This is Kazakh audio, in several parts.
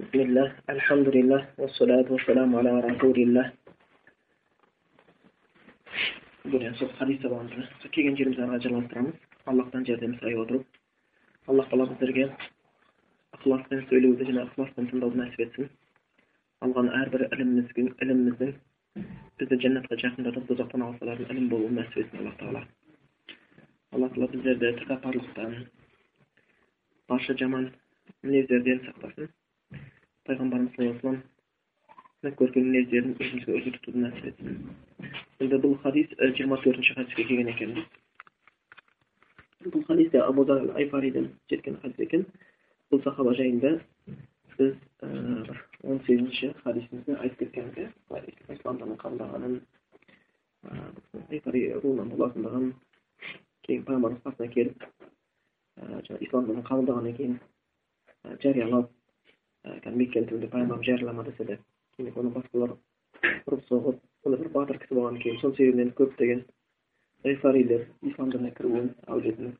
بسم الله الحمد لله والصلاة والسلام على رسول الله бүгін енді сол хадис сабағымызды келген жерімізден қарай жалғастырамыз аллахтан жәрдем сұрай отырып аллах тағала біздерге ықыласпен сөйлеуді және ықыласпен тыңдауды нәсіп етсін алған әрбір іліміміздің іліміміздің бізді жәннатқа жақындатып тозақтан алып ілім болуын нәсіп етсін аллах тағала алла тағала біздерді тәкаппарлықтан барша жаман мінездерден сақтасын пайғамбарымыз саллаллаху көрген мінездерін өзімізге үлгі тұтуды нәсіп етсін енді бұл хадис жиырма төртінші хадиске келген екен бұл хадис те абу айфариден жеткен хадис екен бұл сахаба жайында біз бір он сегізінші хадисімізде айтып кеткенбіз иә қалай ислам дінін қабылдағанын руынан болатындығын кейін пайғамбарымыз қасына келіп жаңағы ислам дінін қабылдағаннан кейін жариялап кәдімгі түбінде пайғамбарымыз жариялама десе де кейін оны басқалар ұрып соғып сондай бір батыр кісі болғаннан кейін сол себебінен көптеген ғифарилер ислам дініне кіруін әулетінің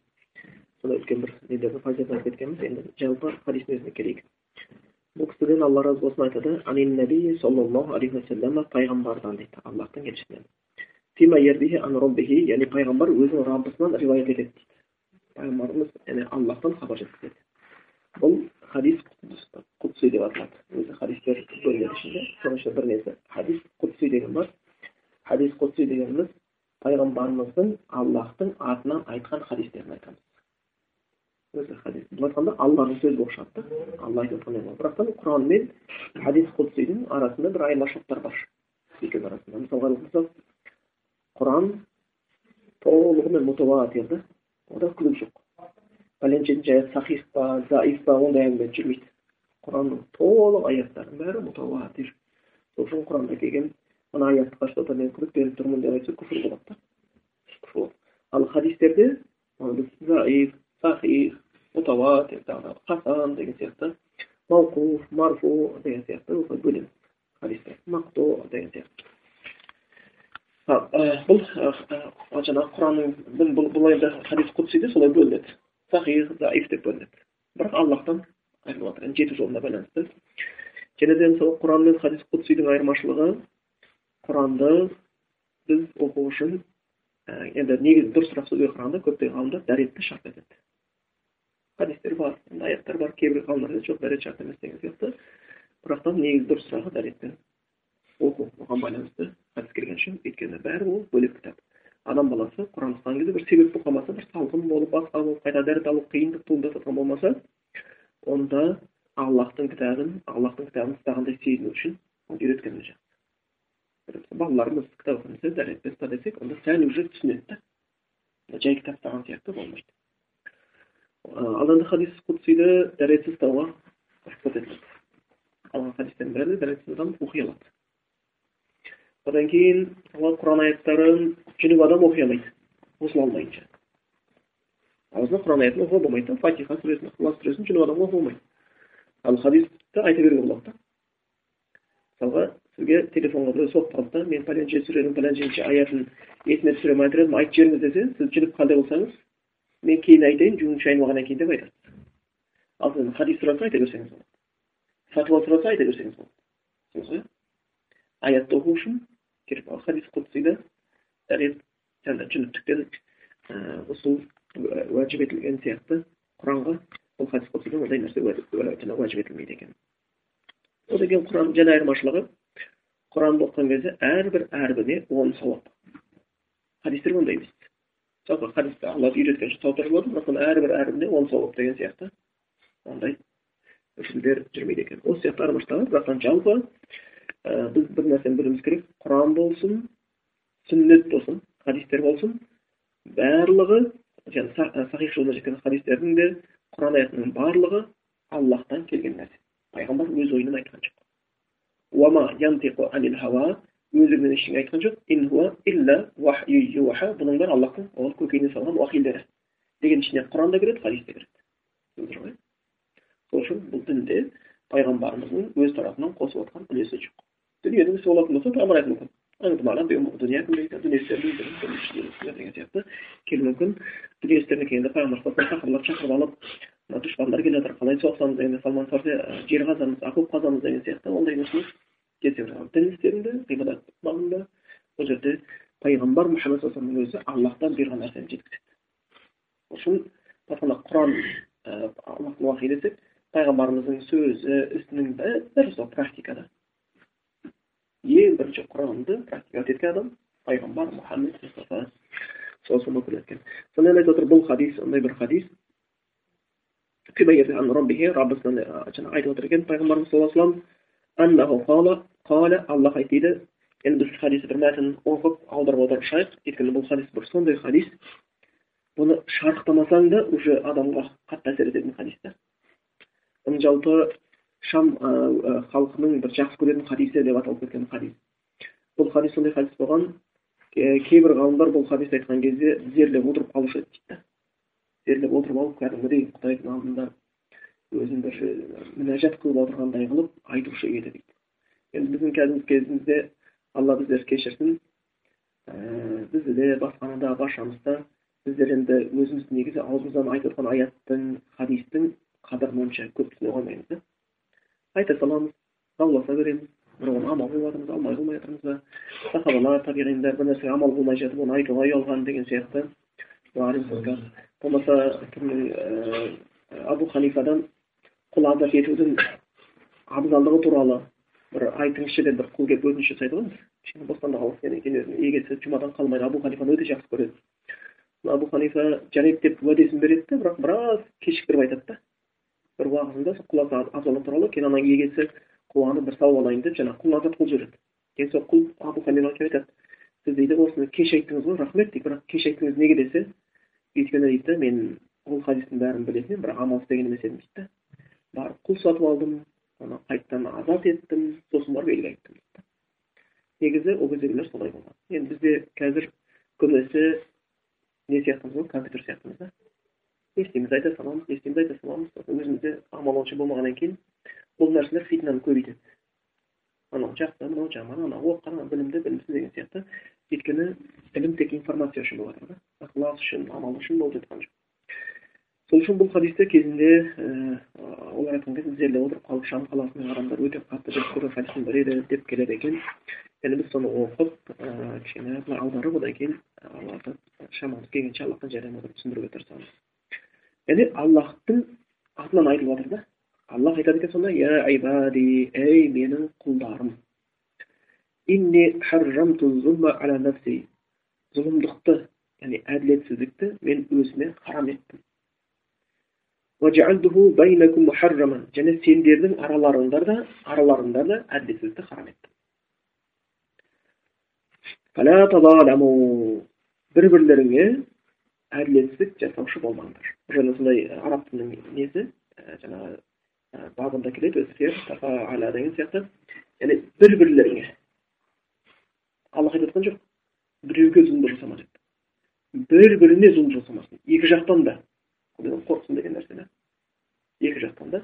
сондай үлкен бір нелерді фазилетін айтып кеткенбіз енді жалпы хадистің өзіне келейік бұл кісіден алла разы болсын айтады анин наби саллаллаху алейхи уассалам пайғамбардан дейді аллахтың елшісінен яғни пайғамбар өзінің раббысынан риуаят етеді дейді. Пайғамбарымыз яғни аллахтан хабар жеткізеді. Бұл хадис құдси деп аталады өзі хадистер бөлінеді ішінде соның ішінде бір несі хадис құдси деген бар хадис құдси дегеніміз пайғамбарымыздың аллахтың атынан айтқан хадистерін айтамыз өзі хадис былай айтқанда алланың сөзі болып шығады да алла айтып жатқандай болады бірақтан құран мен хадис құдсидің арасында бір айырмашылықтар бар екеуінің арасында мысалға алсақ құран толығымен мутаватир да ода күдік жоқ пәленшенің жайы сахих па заиф па ондай әңгіме жүрмейді құранның толық аяттарының бәрі мутаватир сол үшін құранда келген мына аятқа что то мен күдіктеніп тұрмын деп айтса күфір болады да ал хадистерде заиф сахих мутаватир тағы хасан деген сияқты мауқуф марфу деген сияқты осылай бөлеміз хадистер мақто деген сияқты бұл жаңағы құранның бұл енді хадис құдсиде солай бөлінеді деп бөлінеді бірақ аллахтан айтылып жатыр жету жолына байланысты және де мысалы құран мен хадис құдсидің айырмашылығы құранды біз оқу үшін енді негізі дұрысырақ сөзге қарағанда көптеген ғалымдар дәретті шарт етеді хадистер бар енді аяттар бар кейбір ғалымдар жоқ дәрет шарт емес деген сияқты бірақтан негізі дұрысырағы дәретпен оқу оған байланысты хадис келген үшін өйткені бәрі ол бөлек кітап адам баласы құран ұстаған кезде бір себеп болып қалмаса бір салқын болып басқа болып қайта дәрет алу қиындық туындап жатқан болмаса онда аллахтың кітабын аллахтың кітабын ұстағандай сезіну үшін үйреткені жақсы балаларымыз кітап оқып десе дәретпен ұста десек онда сәл уже түсінеді да жай кітап ұстаған сияқты болмайды. Ал енді хадис құдсиді дәретсіз ұстауға рұқсат етіледі. Қалған хадистердің бәрі дәретсіз адам оқи алады. Одан кейін мысалы құран аяттарын жүніп адам оқи алмайды ғұсыл алмайынша аузына құран аятын оқуға болмайды да фатиха сүресін ықылас сүресін жүніп адам оқуға болмайды ал хадисті айта беруге болады да мысалға сізге телефонға біреу соғып қалды да мен пәленше сүренің пәленшенші аятын есіме түсіремін айтар едім айтып жіберіңіз десе сіз жүніп қалдай болсаңыз мен кейін айтайын жуынып шайынып алғаннан кейін деп айтасыз ал сіз хадис сұраса айта берсеңіз болады фатуа сұраса айта берсеңіз болады аятты оқу үшін керек хадис құдсида дәрет жаңағы жүніптіктен ұсул уәжіп етілген сияқты құранға бұл хадис құдсида ондай нәрсе жаңағы уәжіп етілмейді екен. Одан кейін құран және айырмашылығы құранды оқыған кезде әрбір әрбіне он сауап. Хадистер ондай емес. Жалпы хадисте алла үйреткен сауаптар болады бірақ әрбір әрбіне он сауап деген сияқты ондай үсілдер жүрмейді екен. Осы сияқты айырмашылығы бірақтан жалпы біз бір нәрсені білуіміз керек құран болсын сүннет болсын хадистер болсын барлығы жаңағы сахих жолда жеткен хадистердің де құран аятының барлығы аллахтан келген нәрсе. Пайғамбар өз ойынан айтқан жоқ. Өзігінен ештеңе айтқан жоқ. Бұның бәрі аллахтың оған көкейіне салған уахилері деген ішіне құран да кіреді. Хадис те кіреді сол үшін бұл дінде пайғамбарымыздың өз тарапынан қосып отқан үлесі жоқ. Дүниенің ісі болатын болса пайғамбар айтуы мүмкін дүние істерін деген сияқты келуі мүмкін дүние істеріне келгенде пайғамбар тақырлап шақырып алып дұшпандар келе жатыр қалай соғысамыз дегенде салман фарси жер қазамыз окоп қазамыз деген сияқты ондай нәрсе емес келсе дін істерінде ғибадат бағында бұл жерде пайғамбар мұхаммад саллаллаху өзі аллахтан бұйырған нәрсені жеткізеді сол үшін басқанда құран аллахтың уахи десек пайғамбарымыздың сөзі ісінің бәрі сол практикада. Ең бірінші құранды практикат еткен адам пайғамбар мұхаммед мұстафа саллаллаху алейхи айтып отыр бұл хадис ондай бір хадис раббысынан жаңағы айтып отыр екен пайғамбарымыз саллаллаху алейhi қала аллах дейді енді біз хадисті бір мәтінін оқып аударып аударып шығайық өйткені бұл хадис бір сондай хадис бұны шарықтамасаң да уже адамға қатты әсер ететін хадис та жалпы шам халқының бір жақсы көретін хадисі деп аталып кеткен хадис. Бұл хадис сондай хадис болған кейбір ғалымдар бұл хадисті айтқан кезде тізерлеп отырып қалушы еді дейді да тізерлеп отырып алып кәдімгідей құдайдың алдында өзін бір мінәжат қылып отырғандай қылып айтушы еді дейді. Енді біздің қазіргі кезімізде алла біздерді кешірсін. Ә, бізді де басқаны да баршамызды біздер енді өзіміз негізі аузымыздан айтып отырған аяттың хадистің қадірін онша көп түсіне қоймаймыз да. Айта саламыз дауласа береміз бір оны амал қылып жатырмыз алмай қылмай жатырмыз ба сахабалар табиғиндар бір нәрсеге амал қылмай жатып оны айтуға ұялған деген сияқты болмаса абу ханифадан құл азат етудің абзалдығы туралы бір айтыңызшы деп бір құл келіп өтініш жасайды ғой кішкене бостандық кейін өзінің егесі жұмадан қалмайды абу ханифаны өте жақсы көреді абу ханифа жарайды деп уәдесін береді да бірақ біраз кешіктіріп айтады да бір уағызында құл абзалы туралы кейін ана егесі қуанып бір сауап алайын деп жаңағы құлын азат қылып жібереді кейін сол құл абу келіп айтады сіз дейді осыны кеш айттыңыз ғой рахмет дейді бірақ кеш айттыңыз неге десе өйткені дейді мен ол хадистің бәрін білетін едім бірақ амал істеген емес едім дейді барып құл сатып алдым оны қайтадан азат еттім сосын барып елге айттым дейді негізі ол кездегілер солай болған енді бізде қазір көбінесе не сияқтымыз ғой компьютер сияқтымыз да істейміз айта саламыз істейміз айта саламыз өзімізде амал онша болмағаннан кейін бұл нәрселер фитнаны көбейтеді анау жақсы мынау жаман анау оқыған анау білімді білімсіз деген сияқты өйткені ілім тек информация үшін болып жатыр да ықылас үшін амал үшін болып жатқан жоқ сол үшін бұл хадисте кезінде олар айтқан кезде тізерлеп отырып қалып шам қаласының адамдары өте қатты жақсы көрген хадистің бірі еді деп келеді екен енді біз соны оқып кішкене былай аударып одан кейін шамамыз келгенше аллахтан жәрдем отырып түсіндіруге тырысамыз яғни аллахтың атынан айтылып жатыр да аллах айтады екен сонда я ибади ей менің құлдарым зұлымдықты яғни әділетсіздікті мен өзіме харам еттім және сендердің араларыңда да араларыңда да әділетсіздікті харам еттім бір бірлеріңе әділетсіздік жасаушы болмаңдар. Бұл жерде сондай араб тілінің несі жаңағы бабында келеді деген сияқты. Яғни бір бірлеріңе аллах айтып жатқан жоқ. Біреуге зұлым жасама деп. Бір біріне зұлым жасамасын. Екі жақтан да. Құдайдан қорықсын деген нәрсе да. Екі жақтан да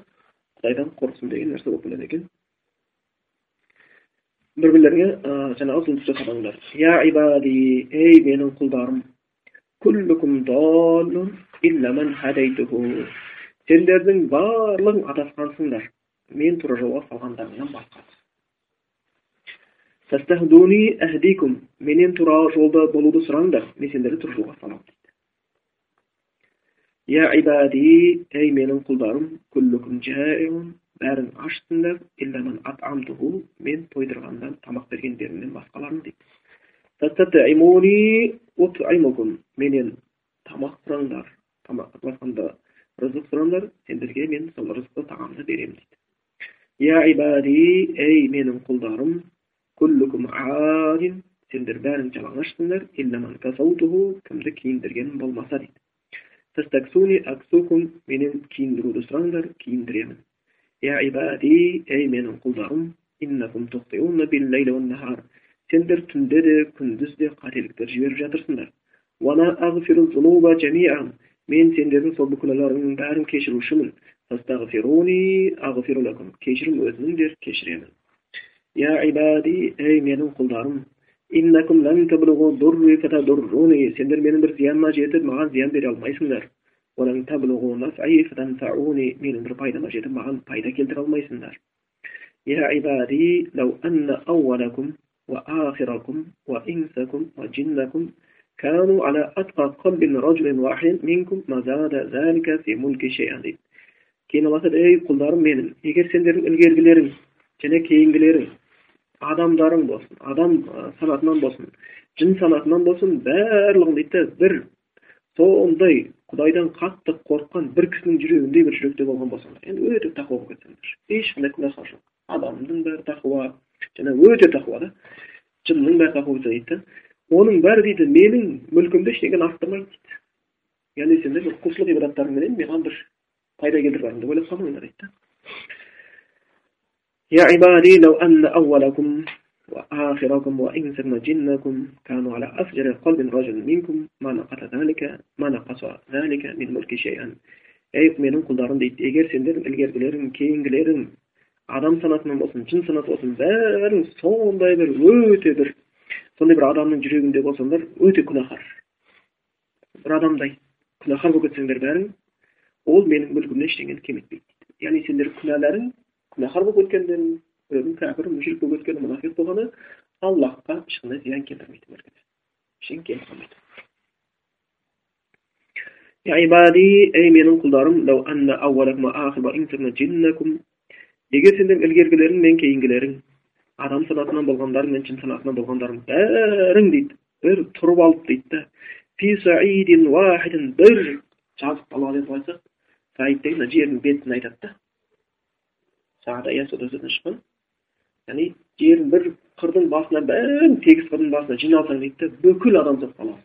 құдайдан қорықсын деген нәрсе болып келеді екен. Бір бірлеріңе жаңағы зұлым жасамаңдар. Я ибади ей менің құлдарым сендердің барлығың адасқансыңдар. Мен тура жолға салғандарыңнан басқасы менен тура жолда болуды сұраңдар. Мен сендерді тура жолға саламын дейді. Я ибади ей менің құлдарым күллікум бәрің ашсыңдар мен тойдырғандан тамақ бергендерімнен басқаларын дейді. Менен тамақ сұраңдар тамақ рызық сұраңдар сендерге мен сол рызықты тағамды беремін дейді я ибади ей менің құлдарым сендер бәрің жалаңашсыңдар кімді киіндірген болмаса дейді менен киіндіруді сұраңдар киіндіремін я ибади ей менің құлдарым сендер түнде де күндіз де қателіктер жіберіп жатырсыңдар. Мен сендердің сол күнәларыңның бәрін кешірушімін. Кешірім өзімдер кешіремін. Я ибади ей менің құлдарым сендер менің бір зияныма жетіп маған зиян бере алмайсыңдар. Менің бір пайдама жетіп маған пайда келтіре алмайсыңдар. وآخركم وإنسكم وجنكم كانوا على أتقى قلب رجل واحد منكم ما زاد ذلك في ملك شيئا дейді кейін алла айтады ей құлдарым менің егер сендердің ілгергілерің және кейінгілерің адамдарың болсын адам санатынан болсын жын санатынан болсын барлығын дейді бір сондай құдайдан қатты қорыққан бір кісінің жүрегіндей бір жүректе болған болсаңдар енді өте тақуа болып кетсеңдер ешқандай күнәһар жоқ адамның бәрі тақуа және өте тақуа да жынның бәрі тақуа дейді да оның бәрі дейді менің мүлкімді ештеңені арттырмайды дейді яғни сендер бір құлшылық ғибадаттарыңменен маған бір пайда келтіріп жатырмын деп ойлап қалмаңдар дейді да يا عبادي لو أن أولكم وآخركم وإنسكم وجنكم كانوا على أفجر قلب رجل منكم ما نقص ذلك ما نقص ذلك من ملك شيئا ей менің құлдарым дейді егер сендердің ілгергілерің кейінгілерің адам санатынан болсын жын санаты болсын бәрін сондай бір өте бір сондай бір адамның жүрегінде болсаңдар өте күнәһар. Бір адамдай күнәһар болып кетсеңдер бәрің ол менің мүлкімнен ештеңені кем яғни сендер күнәларың күнәһар болып өткендерің біреудің кәпір мүшрік болып кеткені мұнафиқ болғаны аллахқа ешқандай зиян келтірмейтін ештеңе қалмайды менің құлдарым егер сендердің ілгергілерің мен кейінгілерің адам санатынан болғандарың мен жын санатынан болғандарың бәрің дейді бір тұрып алып дейді да бір жазық далаға деп айтсақ жердің бетін айтады да. Сағада сөзінен шыққан. Яғни жердің бір қырдың басына бәрін тегіс қырдың басына жиналсаң дейді да бүкіл адамзат баласы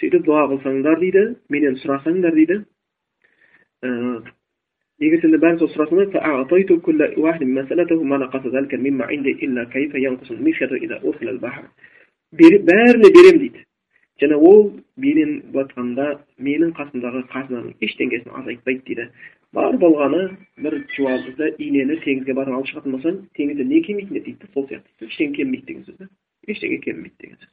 сөйтіп дуа қылсаңдар дейді менен сұрасаңдар дейді егер сендер бәрін сол сұрасаңдар бәріне беремін дейді және ол менен жатқанда менің қасымдағы қазынаның ештеңесін азайтпайды дейді бар болғаны бір жуасызды инені теңізге батырып алып шығатын болсаң теңізде не келмейтін еді дейді сол сияқты ештеңе келмейді деген сөз да ештеңе келмейді деген сөз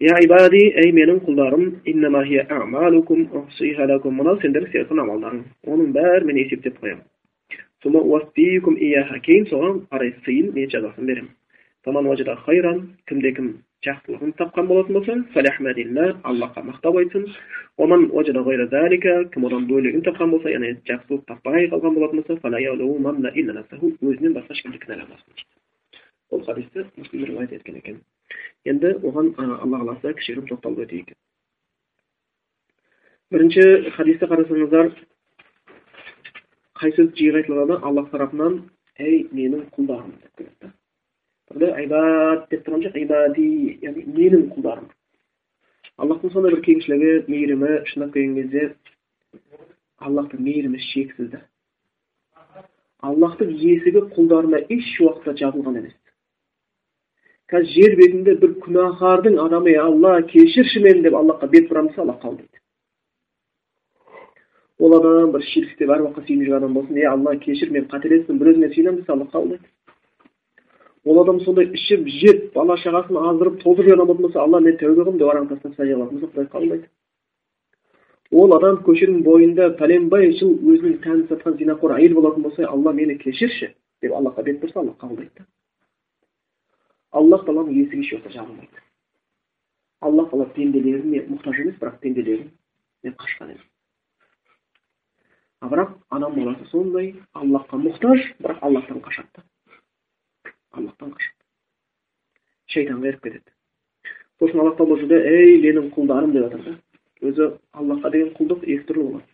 ей менің құлдарым мынау сендер істеватқан амалдарың оның бәрін мен есептеп қоямынкейін соған қарай сыйын мен жазасын беремін кімде кім жақсылығын тапқан болатын болса аллахқа мақтап айтсын кім одан бөлегін тапқан болса яғни жақсылық таппай қалған болатын болса өзінен басқа ешкімді кінәламасын бұл хадисті мүслим риуаят еткен екен енді оған алла қаласа кішігірім тоқталып өтейік бірінші хадисті қарасаңыздар қай сөз жиі айтылады аллах тарапынан ей менің құлдарым деп келеді да айбат деп тұрған жоқ ибади яғни менің құлдарым аллахтың сондай бір кеңшілігі мейірімі шындап келген кезде аллахтың мейірімі шексіз да аллахтың есігі құлдарына еш уақытта жабылған емес қазір жер бетінде бір күнәһардың адамы алла кешірші мені деп аллахқа бет бұрамын десе аллах қабылдайды ол адам бір ширкте әр уақытта сүйініп жүрген адам болсын е алла кешір мен қателестім бір өзіңе сыйынамын десе аллах қабылдайды ол адам сондай ішіп жеп бала шағасын аздырып толтырып жүрген адам болса алла мен тәубе қылдым деп араңды тастап сәжде қылатын болса құдай қабылдайды ол адам көшенің бойында пәленбай жыл өзінің тәнін сатқан зинақор әйел болатын болса алла мені кешірші деп аллахқа бет бұрса аллах қабылдайды да аллах тағаланың есігі еш уақытта жабылмайды аллах тағала пенделеріне мұқтаж емес бірақ пенделерінен қашқан емес бірақ адам баласы сондай аллахқа мұқтаж бірақ аллахтан қашады да аллахтан қашады шайтанға еріп кетеді үшін аллах тағала жерде ей менің құлдарым деп жатыр да өзі аллахқа деген құлдық екі түрлі болады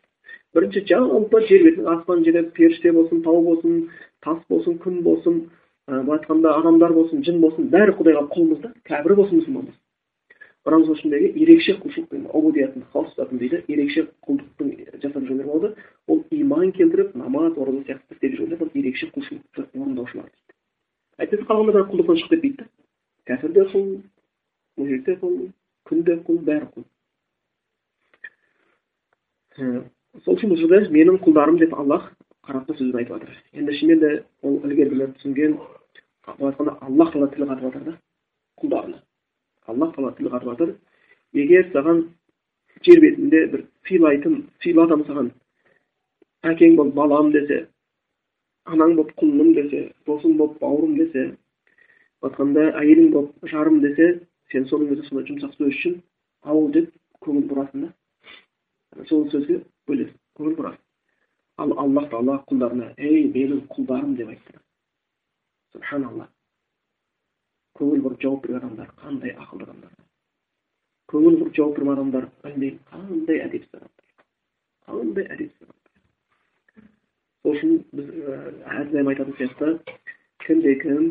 бірінші жалпы жер бетінің аспан жерде періште болсын тау болсын тас болсын күн болсын былай айтқанда адамдар болсын жын болсын бәрі құдайға құлмыз да кәпір болсын мұсылман болсын құранымыз сол ішіндегі ерекше құлшылықпен дейді ерекше құлдықтың жасап жүргендер болады ол иман келтіріп намаз ораза сияқты істеп жүргендер бұл ерекше құлшылықты орындаушылар дейді әйтпесе қалғандар бәрі құлдықтан шығып кетпейді да кәпір де құл мужик те құл күн де құл бәрі құл сол үшін бұл жерде менің құлдарым деп аллах қарапты сөзбен айтып жатыр енді шынымен де ол ілгергілер түсінген былай айтқанда аллах тағала тіл қатып жатыр да құлдарына аллах тағала тіл қатып жатыр егер саған жер бетінде бір сыйлайтын сыйладым саған әкең болып балам десе анаң болып құлыным десе досың болып бауырым десе айтқанда әйелің болып жарым десе сен соның өзі сондай жұмсақ сөз үшін ау деп көңіл бұрасың да сол сөзге бөлесің көңіл бұрасың ал аллах тағала құлдарына ей менің құлдарым деп айтты субханалла. Көңіл бұрып жауап берген адамдар қандай ақылды адамдар? Көңіл бұрып жауап берген адамдар білмеймін қандай әдепсіз адамдар? Қандай әдепсіз адамдар? Сол үшін біз әрдайым айтатын сияқты кімде кім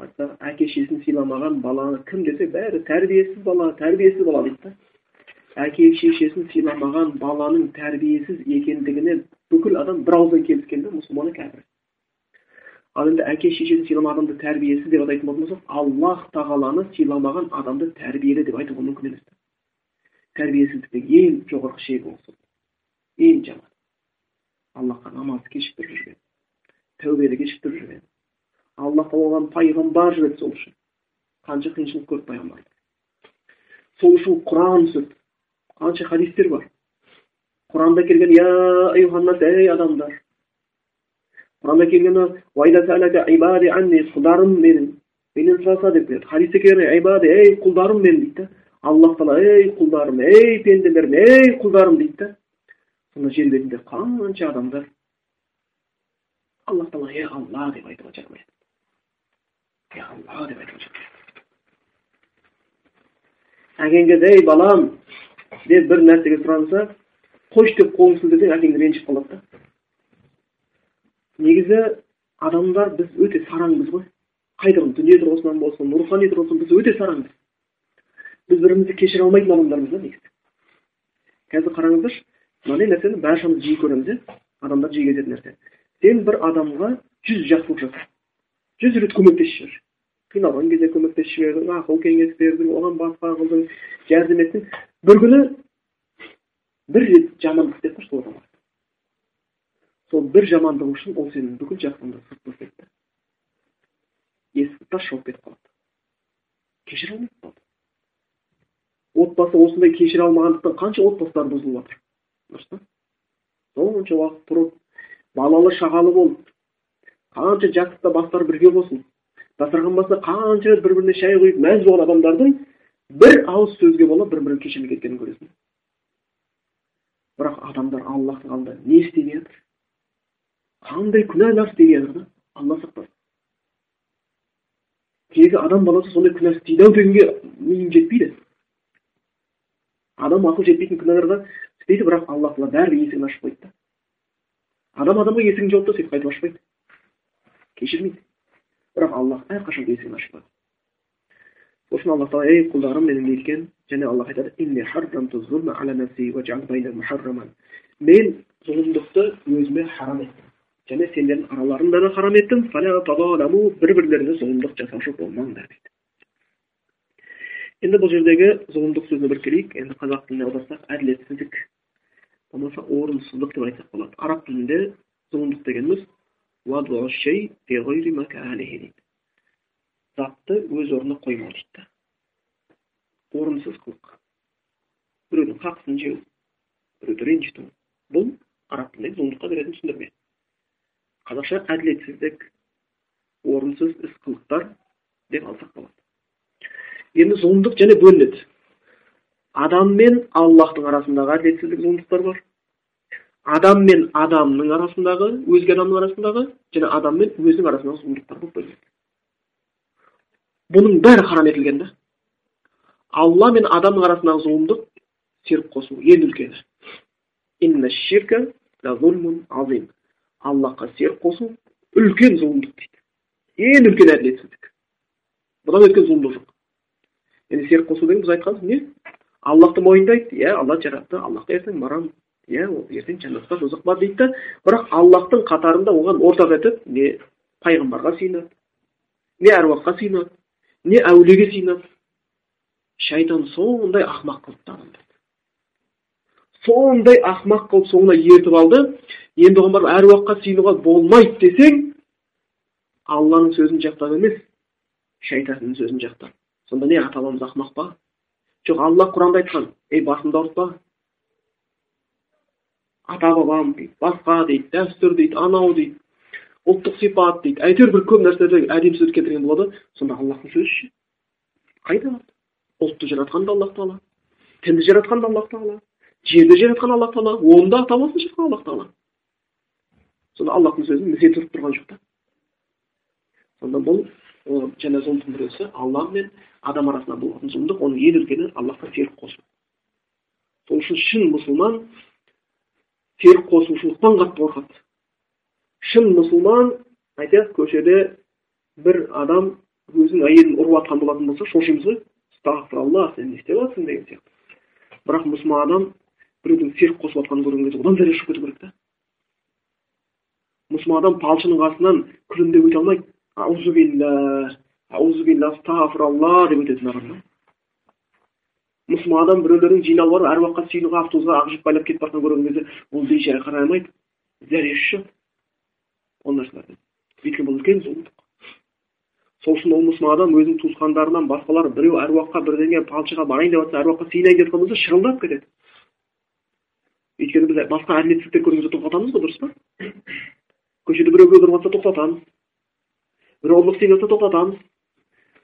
айтса әке шешесін сыйламаған баланы кім десе бәрі тәрбиесіз бала тәрбиесіз бала дейді да. Әке шешесін сыйламаған баланың тәрбиесіз екендігіне бүкіл адам бір ауыздан келіскен да мұсылманы кәпір. Ал енді әке шешесін сыйламаған адамды тәрбиесіз деп атайтын болатын болсақ аллах тағаланы сыйламаған адамды тәрбиелі деп айтуға мүмкін емес тәрбиесіздіктің ең жоғарғы шегі осы ең жаман. Аллахқа намазды кешіктіріп жүрген. Тәубені кешіктіріп жүрген. Аллах тағала пайғамбар жіберді сол үшін. Қанша қиыншылық көрді пайғамбар. Сол үшін құран түсірді қанша хадистер бар. Құранда келген я ей адамдар құранда келгені құлдарым менің менен сұраса деп хадисте келген ибади ей құлдарым менің дейді да аллах тағала ей құлдарым ей пенделерім ей құлдарым дейді да сонда жер бетінде қанша адамдар аллах тағала ей алла деп айтуға жарамайды ей алла деп айтуға жарамайды әкең кезде ей балам деп бір нәрсеге сұранса қойшы деп қолын сілтесең әкең ренжіп қалады да негізі адамдар біз өте сараңбыз ғой. Қайда дүние тұрғысынан болсын рухани тұрғысынан біз өте сараңбыз. Біз бірімізді кешіре алмайтын адамдармыз да негізі. Қазір қараңыздаршы мынандай нәрсені баршамыз жиі көреміз иә адамдар жиі кететін нәрсе. Сен бір адамға жүз жақсылық жаса жүз рет көмектесіп жібер. Қиналған кезде көмектесіп жібердің ақыл кеңес бердің оған басқа қылдың жәрдем еттің. Бір күні бір рет жамандық істеп қойшы сол адамға. Сол бір жамандығы үшін ол сенің бүкіл жақсыңды сырт тастайды есікті тас жауып кетіп қалады. Кешіре алмайды қалды отбасы осындай кешіре алмағандықтан қанша отбасылар бұзылып жатыр? Дұрыс па? Сонша уақыт тұрып балалы шағалы болып қанша жастықта бастары бірге болсын. Дастархан басында қанша рет бір біріне шай құйып мәз болған адамдардың бір ауыз сөзге бола бір бірін кешірмей кеткенін көресің. Бірақ адамдар аллахтың алдында не істеп жатыр? Қандай күнәлар істеген да алла сақтасын тегі адам баласы сондай күнә істейді ау дегенге миым жетпейді адам ақыл жетпейтін күнәларды істейді бірақ алла тағала бәрібір есігін ашып қойды да адам адамға есігін жауып сөйтіп қайтып ашпайды кешірмейді бірақ аллах әрқашан есігін ашып қойды сол үшін алла тағала ей құлдарым менің екен және аллах айтады мен зұлымдықты өзіме харам еттім және сендердің араларыңда да харам еттім. Бір бірлеріңе зұлымдық жасаушы болмаңдар дейді. Енді бұл жердегі зұлымдық сөзіне бір келейік. Енді қазақ тіліне аударсақ әділетсіздік болмаса орынсыздық деп айтсақ болады. Араб тілінде зұлымдық дегеніміз затты өз орнына қоймау дейді. Орынсыз қылық. Біреудің хақысын жеу біреуді ренжіту. Бұл араб тіліндегі зұлымдыққа беретін түсіндірме қазақша әділетсіздік орынсыз іс қылықтар деп алсақ болады. Енді зұлымдық және бөлінеді. Адам мен аллахтың арасындағы әділетсіздік зұлымдықтар бар. Адам мен адамның арасындағы өзге адамның арасындағы және адам мен өзінің арасындағы зұлымдықтар болып бөлінеді. Бұның бәрі харам етілген да. Алла мен адамның арасындағы зұлымдық серік қосу ең үлкені. Аллахқа серік қосу үлкен зұлымдық дейді ең үлкен әділетсіздік бұдан өткен зұлымдық жоқ енді серік қосу деген біз айтқанбыз не аллахты мойындайды иә алла жаратты аллахқа ертең барамын иә ол ертең жәннатқа тозақ бар дейді да бірақ аллахтың қатарында оған ортақ етіп не пайғамбарға сыйынады не әруаққа сыйынады не әулиеге сыйынады шайтан сондай ақымақ адамдарды сондай ақымақ қылып соңына ертіп алды енді оған барып әруаққа сыйынуға болмайды десең алланың сөзін жақтап емес шайтанның сөзін жақтап сонда не ата бабамыз ақымақ па? Жоқ алла құранда айтқан ей басыңды ауыртпа ата бабам дейді басқа дейді дәстүр дейді анау дейді ұлттық сипат дейді. Әйтеуір бір көп нәрселерді әдемі сөз келтірген болады. Сонда аллахтың сөзі ше? Қайда ұлтты жаратқан да аллах тағала тілді жаратқан да аллах тағала жерді жаратқан аллах тағала оны да ата бабасын жаратқан аллах тағала. Сонда аллахтың сөзін місе тұрып тұрған жоқ та сонда бұл жаңа зұлымдықтың біреусі алла мен адам арасында болатын зұлымдық оның ең үлкені аллахқа серік қосу сол үшін шын мұсылман серік қосушылықтан қатты қорқады шын мұсылман айтайық көшеде бір адам өзінің әйелін ұрып жатқан болатын болса шошимыз ғой астағфиралла сен не істеп жатрсың деген сияқты бірақ мұсылман адам біреудің серік қосып жатқанын көрген кезде одан зәре ұшып кету керек та мұсылман адам талшының қасынан күлімдеп өте алмайды аузубилля аузубилля астағфиралла деп өтетін адам да мұсылман адам біреулердің жиналып барып әруаққа сыйынуға автобусқа ақ жіп байлап кетіп жатқанын көрген кезде ол бейшара қарай алмайды зәресі ұшады ол нәрселерден өйткені бұл үлкен зұлымдық сол үшін ол мұсылман адам өзінің туысқандарынан басқалар біреу әруаққа бірдеңе палшыға барайын деп жатса әруаққа сыйынайын деп жатқан болса шырылдап кетеді өйткені біз басқа әділетсіздіктер көрген кезде тоқтатамыз ғой дұрыс па біреу жатса тоқтатамыз біреу ұрлық істеп тоқтатамыз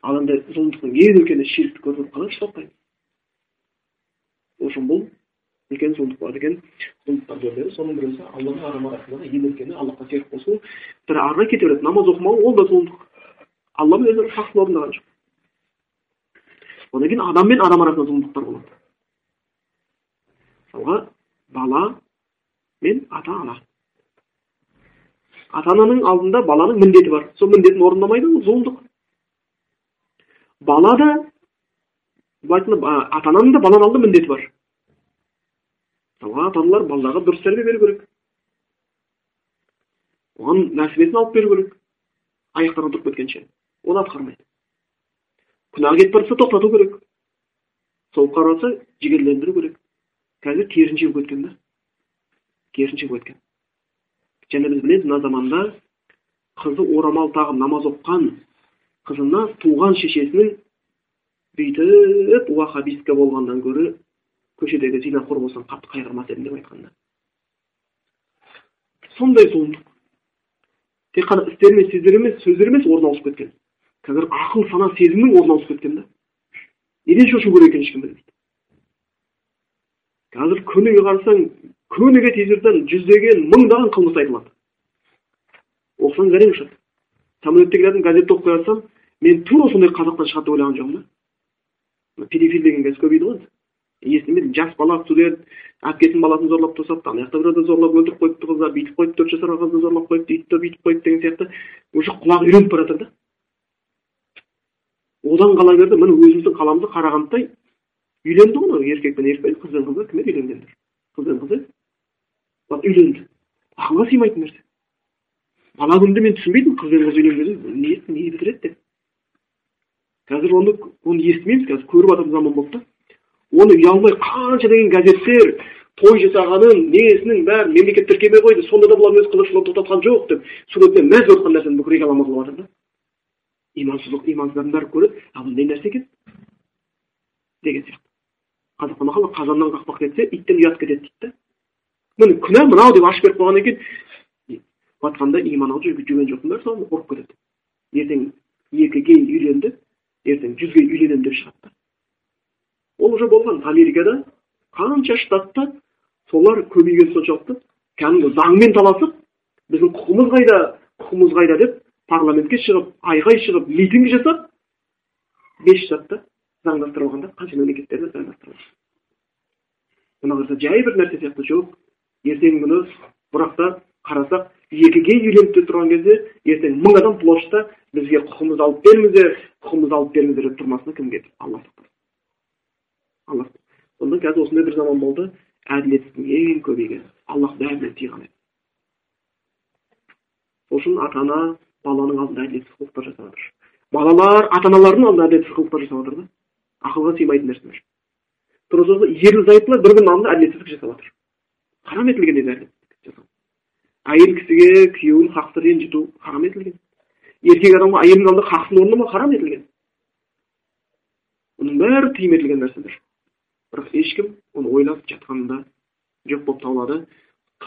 ал енді зұлымдықтың ең үлкені ширкті көріп қалай тоқтаймыз сол үшін бұл үлкен зұлымдық бар екен зұлымдықтардың түрлері соның бірісі алла мен адам арасындағы ең үлкені аллахқа серік қосу бір ары қарай кете береді намаз оқымау ол да зұлымдық алла өзінің хақын орындаған жоқ одан кейін адам мен адам арасында зұлымдықтар болады мысалға бала мен ата ана ата ананың алдында баланың міндеті бар сол міндетін орындамайды ол зұлымдық бала да былай айтқанда ата ананың да баланың алдында міндеті бар ата аналар балаларға дұрыс тәрбие беру керек оған нәсібесін алып беру керек аяқтарынан тұрып кеткенше оны атқармайды күнәға кетіп бара жатса тоқтату керек соғып бара жігерлендіру керек қазір керісінше болып кеткен да керісінше болып кеткен және біз білеміз мына заманда қызы орамал тағып намаз оқыған қызына туған шешесінің бүйтіп уахабистка болғаннан гөрі көшедегі зинақор болсаң қатты қайғырмас едім деп айтқанда. Сондай зұлымдық. Тек қана істер мен сөздер емес сөздер емес орын ауысып кеткен. Қазір ақыл сана сезімнің орын ауысып кеткен да. Неден шошу керек екенін ешкім білмейді. Қазір күніге қарасаң күніге телевизордан жүздеген мыңдаған қылмыс айтылады. Оқысаң ұшады самолетте келатып газетті оқып келе жатсам мен тура сондай қазақтан шығады деп ойлаған жоқпын да. Педофил деген қазір көбейді ғой. Енді естімедім жас бала студент әпкесінің баласын зорлап тастапты ана жақта біреуді зорлап өлтіріп қойыпты қыздар бүйтіп қойып төрт жасар қызды зорлап қойыпты өйтті бүйтіп қойыпты деген сияқты. Уже құлағы үйреніп бара жатыр да. Одан қала берді міне өзіміздің қаламызда қарағандыдай үйленді ғой мынау еркек пен еркек қыз бен қыздар кімдер үйленгендер қыз бен қыз үйленді ақылға сыймайтын нәрсе бала күнімде мен түсінбейтінмін қыз бен қыз үйленгенді не не бітіреді деп қазір оны оны естімейміз қазір көріп жатырмыз заман болды да оны ұялмай қанша деген газеттер той жасағанын несінің бәрін мемлекет тіркемей қойды сонда да бұлар өз қызығушылығын тоқтатқан жоқ деп суретпен мәз болып жатқан нәрсені бүкіл реклама қылып жатыр да имансыздық имансыздардың бәрі көреді а не нәрсе екен деген сияқты қазақта мақал қазаннан қақпақ кетсе иттен ұят кетеді дейді да міне күнә мынау деп ашып беріп қойғаннан кейін жатқанда иман алып жүрген бәрі соған қорқып кетеді ертең екіге үйленді ертең жүзге үйленемін деп шығады ол уже болған америкада қанша штатта солар көбейген соншалықты кәдімгі заңмен таласып біздің құқымыз қайда құқымыз қайда деп парламентке шығып айғай шығып митинг жасап бес штатта заңдастырылған да қанша мемлекеттерде заңдастырылған. Мына жай бір нәрсе сияқты жоқ. Ертеңгі күні бірақта қарасақ екіге үйленіп те тұрған кезде ертең мың адам площадьта бізге құқығымызды алып беріңіздер құқығымызды алып беріңіздер деп тұрмасына кім келді алла алла сонда қазір осындай бір заман болды. Әділетсіздің ең көбейгені. Аллах бәріне тиған еді. Сол үшін ата ана баланың алдында әділетсіз қылықтар жасап жатыр балалар ата аналарының алдында әділетсіз қылықтар жасап жатыр да. Ақылға сыймайтын нәрселер тура ерлі зайыптылар бір бірінің алдында әділетсіздік жасап жатыр харам етілген жасау әйел кісіге күйеуін хақты ренжіту харам етілген еркек адамға әйелдің алдында хақсын орындамау харам етілген бұның бәрі тыйым етілген нәрселер бірақ ешкім оны ойлап жатқанында жоқ болып табылады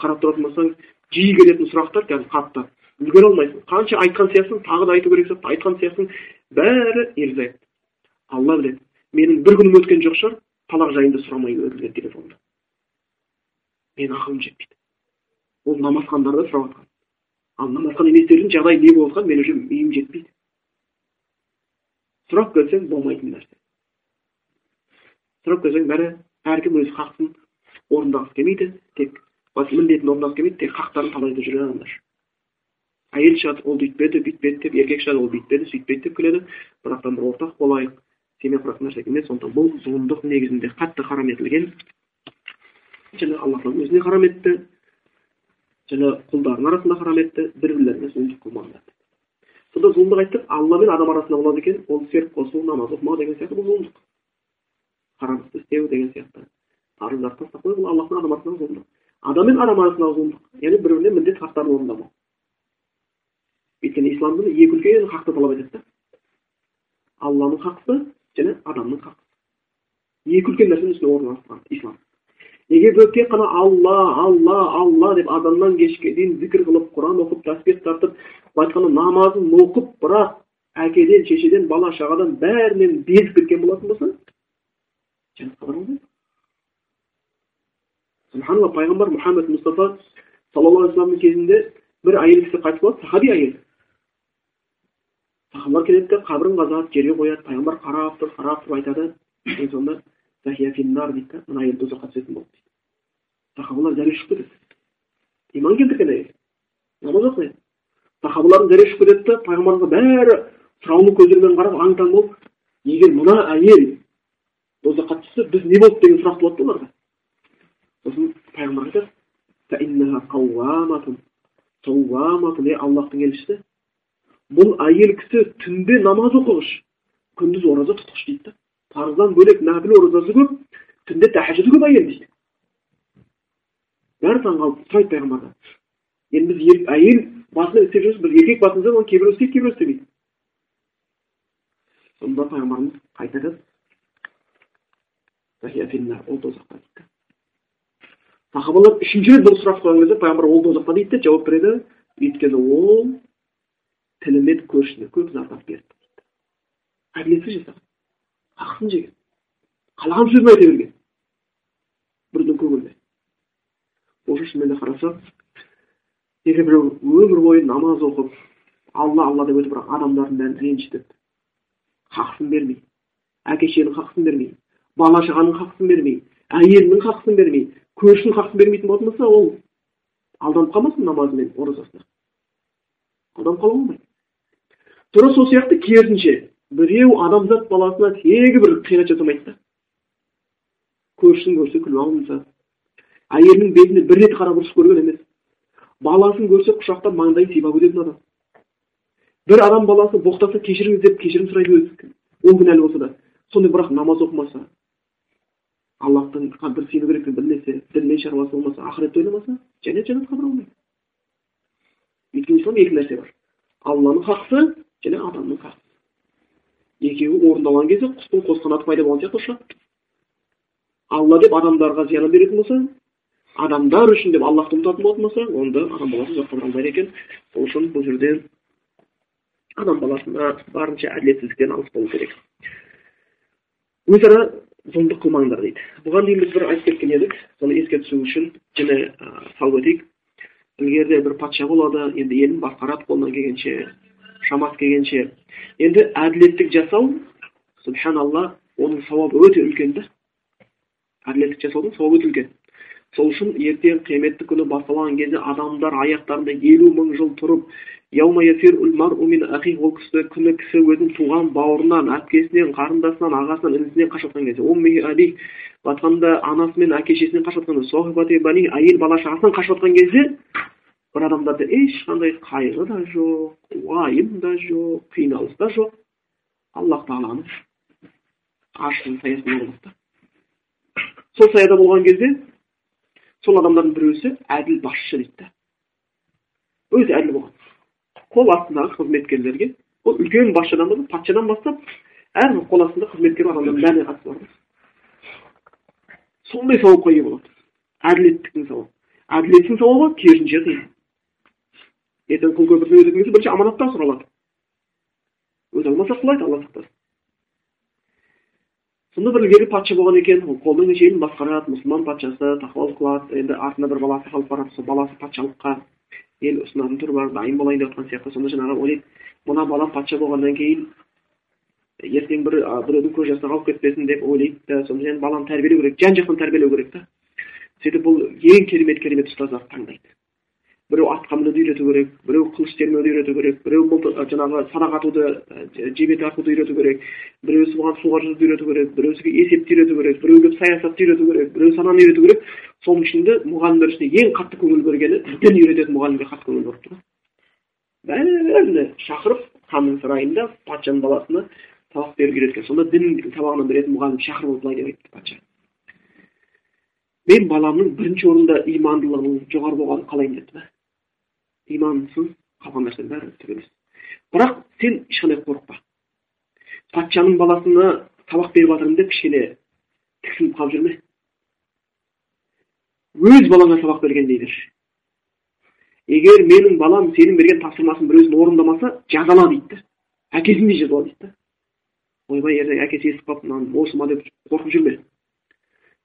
қарап тұратын болсаң жиі келетін сұрақтар қазір қатты үлгере алмайсың қанша айтқан сияқтысың тағы да айту керек сияқты айтқан сияқтысың бәрі ерлі зайыпты алла біледі менің бір күнім өткен жоқ шығар талақ жайында сұрамай өтілген телефонда менің ақылым жетпейді ол намазхандарда сұрап жатқан ал намазхан еместердің жағдайы не болып жатқан мен уже миым жетпейді сұрап келсең болмайтын нәрсе сұрап келсең бәрі әркім өз хақын орындағысы келмейді тек міндетін орындағысы келмейді тек хақтарын талайды жүрген адамдар әйел шығады ол бүйтпеді бүйтпеді деп еркек шығады ол бүйтпеді сөйтпеді деп келеді бірақтан бір ортақ болайық семья құратын нәрсе емес сондықтан бұл зұлымдық негізінде қатты харам етілген және алла тағала өзіне харам етті және құлдарының арасында харам етті бір бірлеріне зұлымдық қылмаңдар сонда зұлымдық айттық алла мен адам арасында болады екен ол серік қосу намаз оқымау деген сияқты бұл зұлымдық. Харам істі істеу деген сияқты. Парыздарды тастап қою бұл аллах пен адам арасындағы зұлымдық. Адам мен адам арасындағы зұлымдық. Яғни бір біріне міндет хақтарын орындамау өйткені исламда екі үлкен хақты талап етеді да. Алланың хақысы және адамның хақысы. Екі үлкен нәрсенің үстіне орналасқан ислам. Егер біреу тек қана алла алла алла деп адамнан кешке дейін зікір қылып құран оқып тәсбих тартып былай айтқанда намазын оқып бірақ әкеден шешеден бала шағадан бәрінен безіп кеткен болатын болса жәннатқа субханалла пайғамбар мұхаммед мұстафа саллаллаху алейхи вассаламның кезінде бір әйел кісі қайтыс болады сахаби әйел. Сахабалар келеді де қабірін қазады жерге қояды. Пайғамбар қарап тұр қарап тұрып айтады. Сонда дейді мына әйел тозаққа түсетін болды дейді сахабалар зәре ұшып кетеді иман келтірген әйел намаз оқиды сахабалардың зәре ұшып кетеді да пайғамбарға бәрі сұраулы көздермен қарап аң таң болып егер мына әйел тозаққа түссе біз не болды деген сұрақ туады да оларға сосын пайғамбар айтады аллахтың елшісі бұл әйел кісі түнде намаз оқығыш күндіз ораза тұтқыш дейді да парыздан бөлек нәпіл оразасы көп түнде тәхажүді көп әйел дейді бәрі таңқалып сұрайды пайғамбардан енді біз әйел басында істеп жүрміз біз еркек басында оны кейбіреу істейді кейбіреу істемейді сонда пайғамбарымыз қайта айтады ол тозақта дейді сахабалар үшінші рет бұл сұрақ қойған кезде пайғамбар ол тозақта дейді деп жауап береді өйткені ол тілімен көршісіне көп зардап берді әділетсіз жасаған ақысын жеген қалаған сөзін айта берген бірдің көңіліне осы шынымен қарасақ егер біреу өмір бойы намаз оқып алла алла деп өтіп бірақ адамдардың бәрін ренжітіп хақысын бермей әке шешенің хақысын бермей бала шағаның хақысын бермей әйелінің хақысын бермей көршінің хақысын бермейтін болатын болса ол алданып қалмасын намазы мен оразасына алданып қалуға болмайды тура сол сияқты керісінше біреу адамзат баласына тегі бір қиянат жасамайды да. Көршісін көрсе күліп алынса әйелінің бетіне бір рет қарап ұрысып көрген емес. Баласын көрсе құшақтап маңдайын сипап өтетін адам. Бір адам баласы боқтаса кешіріңіз деп кешірім сұрайды өзі он кінәлі болса да. Сондай бірақ намаз оқымаса аллахтың қадір сену керектігін білмесе дінмен шаруасы болмаса ақыретті ойламаса жәннат жәннатқа бара алмайды. Өйткені ислам екі нәрсе бар. Алланың хақысы және адамның хақы. Екеуі орындалған кезде құстың қос қанаты пайда болған сияқты ұшады алла деп адамдарға зиянын беретін болса адамдар үшін деп аллахты ұмытатын болатын болса онда адам баласы ұзаққа бара алмайды екен. Сол үшін бұл жерде адам баласына барынша әділетсіздіктен алыс болу керек. Өзара зұлымдық қылмаңдар дейді. Бұған дейін біз бір айтып кеткен едік. Соны еске түсіру үшін және салып өтейік. Ілгеріде бір патша болады енді елін басқарады қолынан келгенше шамасы келгенше енді әділеттік жасау субханалла оның сауабы өте үлкен да. Әділеттік жасаудың сауабы өте үлкен. Сол үшін ертең қияметтік күні басталған кезде адамдар аяқтарында елу мың жыл тұрып ол кісі күні кісі өзінің туған бауырынан әпкесінен қарындасынан ағасынан інісінен қашып жатқан кезде айтқанда анасы мен әке шешесінен қашып жатқан әйел бала шағасынан қашып жатқан кезде бір адамдарда ешқандай қайғы да жоқ уайым да жоқ қиналыс та жоқ аллах тағаланың аршының саясында болады да сол саяда болған кезде сол адамдардың біреусі әділ басшы дейді да өте әділ болған қол астындағы қызметкерлерге ол үлкен басшыдан бастап патшадан бастап әрбір қол астында қызметкер адамдардың бәріне қатысы бар сондай сауапқа ие болады әділеттіктің сауабы әділеттің сауабы керісінше қиын ертең күн көпірден өтетін кезде бірінші аманаттан сұралады өте алмаса құлайды алла сақтасын сонда бір ілгері патша болған екен ол қолдың неше елін басқарады мұсылман патшасы тақуалық қылады енді артында бір баласы қалып барады сол баласы патшалыққа ел ұсынатын түрі бар дайын болайын деп жатқан сияқты сонда жаңағы ойлайды мына балам патша болғаннан кейін ертең бір біреудің көз жасына қалып кетпесін деп ойлайды да сонда баланы тәрбиелеу керек жан жақтан тәрбиелеу керек та сөйтіп бұл ең керемет керемет ұстаздарды таңдайды біреу атқа мінуді үйрету керек біреу қылыш термеуді үйрету керек біреу жаңағы садақ атуды жебе тартуды үйрету керек біреусі бұған суға жүзуді үйрету керек біреусіге есепті үйрету керек біреу келіп саясатты үйрету керек біреу сананы үйрету керек соның ішінде мұғалімдер ішінде ең қатты көңіл бергені дін үйрететін мұғалімге қатты көңіл бөліпті бәріне шақырып ханның сарайында патшаның баласына сабақ беріп үйреткен сонда дін сабағынан беретін мұғалім шақырып былай деп айтты патша мен баламның бірінші орында имандылығының жоғары болғанын қалаймын деді имансыз қалған нәрсенің бәрі түк емес бірақ сен ешқандай қорықпа патшаның баласына сабақ беріп жатырмын деп кішкене тіксініп қалып жүрме өз балаңа сабақ бергендей берші егер менің балам сенің берген тапсырмасын біреусін орындамаса жазала дейді да әкесіндей жазала дейді да ойбай ертең әкесі естіп қалып мынаны осы ма деп қорқып жүрме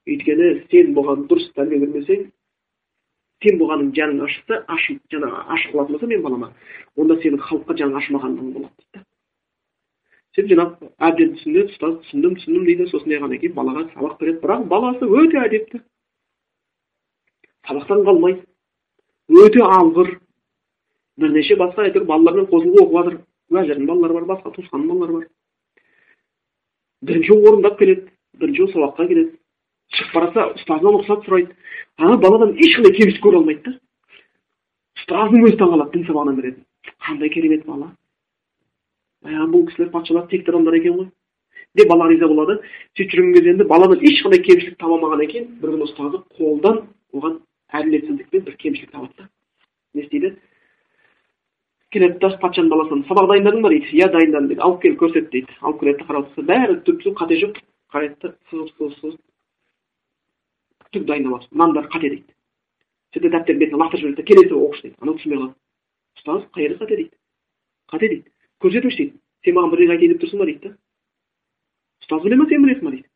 өйткені сен бұған дұрыс тәрбие бермесең сен бұғаның жаның ашыса ашып жаңағы ашық қылатын болса мен балама онда сенің халыққа жаның ашымағандығың болады дейді да. Сөйтіп жаңағы әбден түсінеді ұстаз түсіндім түсіндім дейді. Сосын не кейін балаға сабақ береді. Бірақ баласы өте әдепті. Сабақтан қалмайды. Өте алғыр. Бірнеше басқа әйтеуір балалармен қосылып оқып жатыр уәзірдің балалары бар басқа туысқанның балалары бар. Бірінші орындап келеді. Бірінші сабаққа келеді. Шығып бара ұстазынан рұқсат сұрайды. Ана баладан ешқандай кемшілік көре алмайды да. Ұстаздың өзі таңқалады дін сабағынан береді қандай керемет бала. Ә, бұл кісілер патшалар текті адамдар екен ғой. Деп бала риза болады. Сөйтіп жүрген кезде енді баладан ешқандай кемшілік таба алмағаннан кейін бір күні ұстазы қолдан оған әділетсіздікпен бір кемшілік табады да. Не істейді? Келеді да патшаның баласына сабақ дайындадың ба дейді. Иә дайындадым дейді. Алып кел көрсет дейді. Алып келеді да қарап бәрі түп түзу қате жоқ қарайды да сызып сызып сызып. Түк дайындамапсың мынаның бәрі қате дейді. Сөйтіп дәптердің бетіне лақтырып жібереді келесі оқышы дейді. Анау түсінбей қалады ұстаз қай қате дейді. Қате дейді. Көрсетіңізші дейді. Сен маған бірдеңе айтайын деп тұрсың ба дейді да? Ұстаз біле ма сен білесің ба дейді?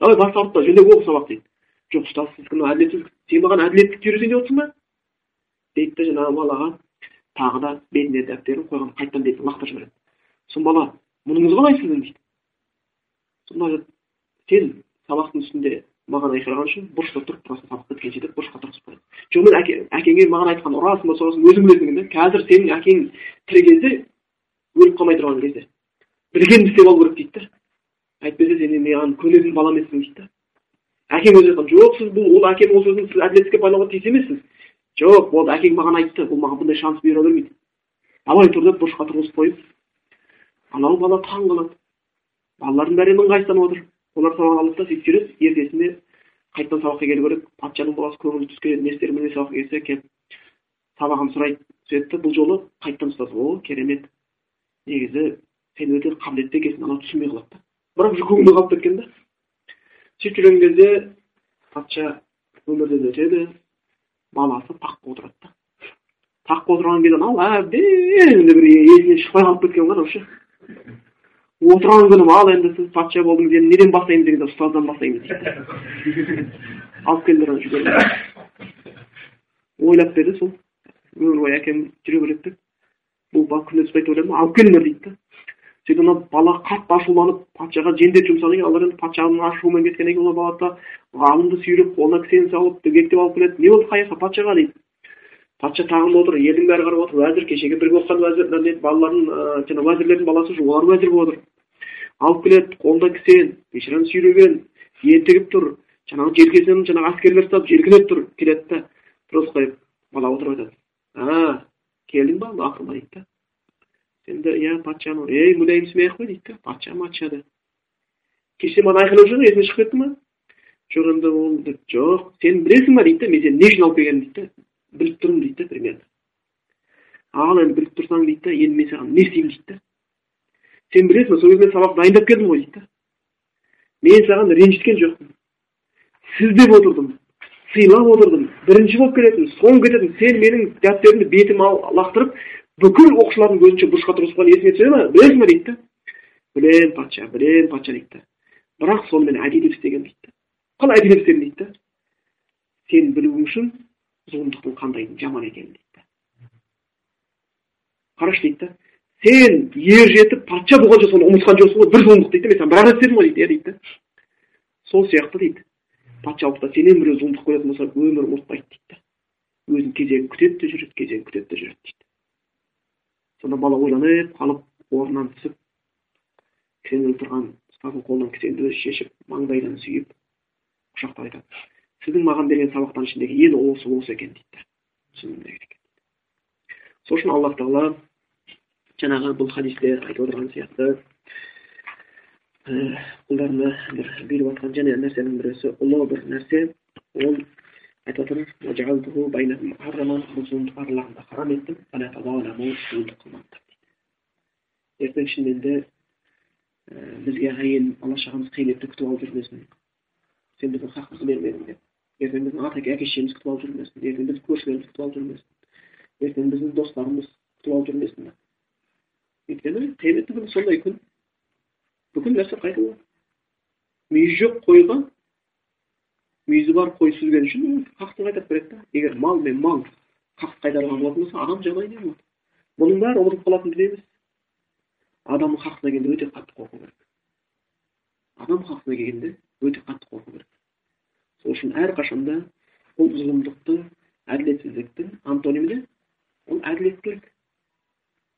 Давай бас ауыртпа жөндеп оқы сабақ дейді. Жоқ ұстаз сіздікі мынау әділетсіздік сен маған әділеттікті үйретейін деп отырсың ба? Дейді да жаңағы балаға тағы да бетіне дәптерін қойған қайтадан бетін лақтырып жібереді. Сосын бала мұныңыз қалай сіздің дейді? Сонда сен сабақтың үстінде маған айқайлаған үшін бұрышта тұрып тұрасың сабақ біткенше деп бұрышқа тұрғызып қояды. Жоқ мен әке әкеңе маған айтқан ұрасың ба соғасың өзің білесің да қазір сенің әкең тірі кезде өліп қалмай тұрған кезде. Білгенді істеп алу керек дейді да әйтпесе сен маған көнетін бала емессің дейді да әкең өзі айтқан жоқ сіз бұл ол әкенің ол сөзін сіз әділетсіздікке байлауға тиіс емессіз жоқ болды әкең маған айтты ол маған бұндай шанс бере бермейді давай тұр деп бұрышқа тұрғызып қойып анау бала таң қалады. Балалардың бәрі ыңғайсызданып отыр олар сабақ да сөйтіп жүреді. Ертесінде қайтадан сабаққа келу керек. Патшаның баласы көңілі түскен не істерін білмей сабаққа келсе келіп сабағын сұрайды. Сөйтті бұл жолы қайтадан ұстаз о керемет негізі сен өте қабілетті екенсің анау түсінбей қалады да. Бірақ уже көңілі қалып кеткен да сөйтіп жүрген кезде патша өмірден өтеді баласы таққа отырады да. Таққа отырған кезде анау әбден бір есінен шықпай қалып кеткен ғой ше отырған күнім ал енді сіз патша болдыңыз енді неден бастаймыз дегенде ұстаздан бастаймыз дейді алып келділер ана ойлап берді сол. Өмір бойы әкем жүре береді деп. Бұл бала күнде түспайды деп ойлады ма алып келіңдер дейді да сөйтіп ана бала қатты ашуланып патшаға жендет жұмсаған екен. Алар енді патшаның ашуымен кеткеннен кейін ол бала да. Ғалымды сүйреп қолына кісен салып дігектеп алып келеді. Не болды қай жаққа патшаға дейді. Патша тағында отыр елдің бәрі қарап отыр. Уәзір кешегі бірге оқыған уәзір балалардың жаңағы уәзірлердің баласы уже олар уәзір болып отыр. Алып келеді қолында кісен бейшараны сүйреген ентігіп тұр. Жаңағы желкесінен жаңағы әскерлер ұстап желкелеп тұр. Келеді да қойып бала отырып айтады. А келдің ба? Ақырма дейді да. Енді иә патшаны ей мүләйімсімей ақ қой дейді да. Патша матша да кеше маған айқайлап жүрдің есіңнен шығып кетті ма? Жоқ енді ол деп жоқ сен білесің ба? дейді да. Мен сені не үшін алып келгенімді дейді да. Біліп тұрмын дейді да примерно. Ал енді біліп тұрсаң дейді да. Енді мен саған не істеймін? дейді да. Сен білесің сол кезде сабақ дайындап келдім ғой дейді да. Мен саған ренжіткен жоқпын. Сіздеп отырдым сыйлап отырдым бірінші болып кетесің соңғы кетесің сен менің дәптерімді бетіме лақтырып бүкіл оқушылардың көзінше бұрышқа тұрғызған есіңе түсіре ма? Білесің ба дейді да. Білемін патша білемін патша дейді да. Бірақ сонымен әдейілеп істеген дейді қалай әдейілеп істедім дейді да. Сен білуің үшін зұлымдықтың қандай жаман екенін дейді да. Қарашы дейді да. Сен ер жетіп патша болғанша соны ұмытқан жоқсың ғой бір зұлымдық дейді да мен саған бір ақ істедім ғой дейді иә дейді да сол сияқты дейді. Патшалықта сенен біреу зұлымдық көретін болса өмірі ұмытпайды дейді да өзінің кезегін күтеді де жүреді кезегін күтеді де жүреді дейді сонда бала ойланып қалып орнынан түсіп кісендеулі тұрған ұстаздың қолынан кісенді өзі шешіп маңдайынан сүйіп құшақтап айтады. Сіздің маған берген сабақтың ішіндегі ең ұлысы осы екен дейді түсіндім екен. Сол үшін аллах тағала жаңағы бұл хадисте айтып отырған сияқты. Құлдарына бір бұйырып жатқан және нәрсенің бірісі ұлы бір нәрсе ол айтып харам еттім. Ертең шынымен де бізге әйел бала шағамыз қиын күтіп алып жүрмесін. Сен біздің хақымызды бермедің деп. Ертең біздің ата әке шешеміз күтіп алып жүрмесін. Ертең біздің көршілеріміз күтіп алып жүрмесін. Ертең біздің достарымыз күтіп алып жүрмесін өйткені қияметтің күні сондай күн. Бүкіл нәрсе қайталанады мүйізі жоқ қойға мүйізі бар қой сүзген үшін. Хақты қайтарып береді да егер мал мен мал хақты қайтарған болатын болса адам жағдайы не болады? Бұның бәрі ұмытып қалатын дүние емес. Адамның хақына келгенде өте қатты қорқу керек. Адам хақына келгенде өте қатты қорқу керек. Сол үшін әрқашанда бұл зұлымдықты әділетсіздіктің антонимі не ол әділеттілік.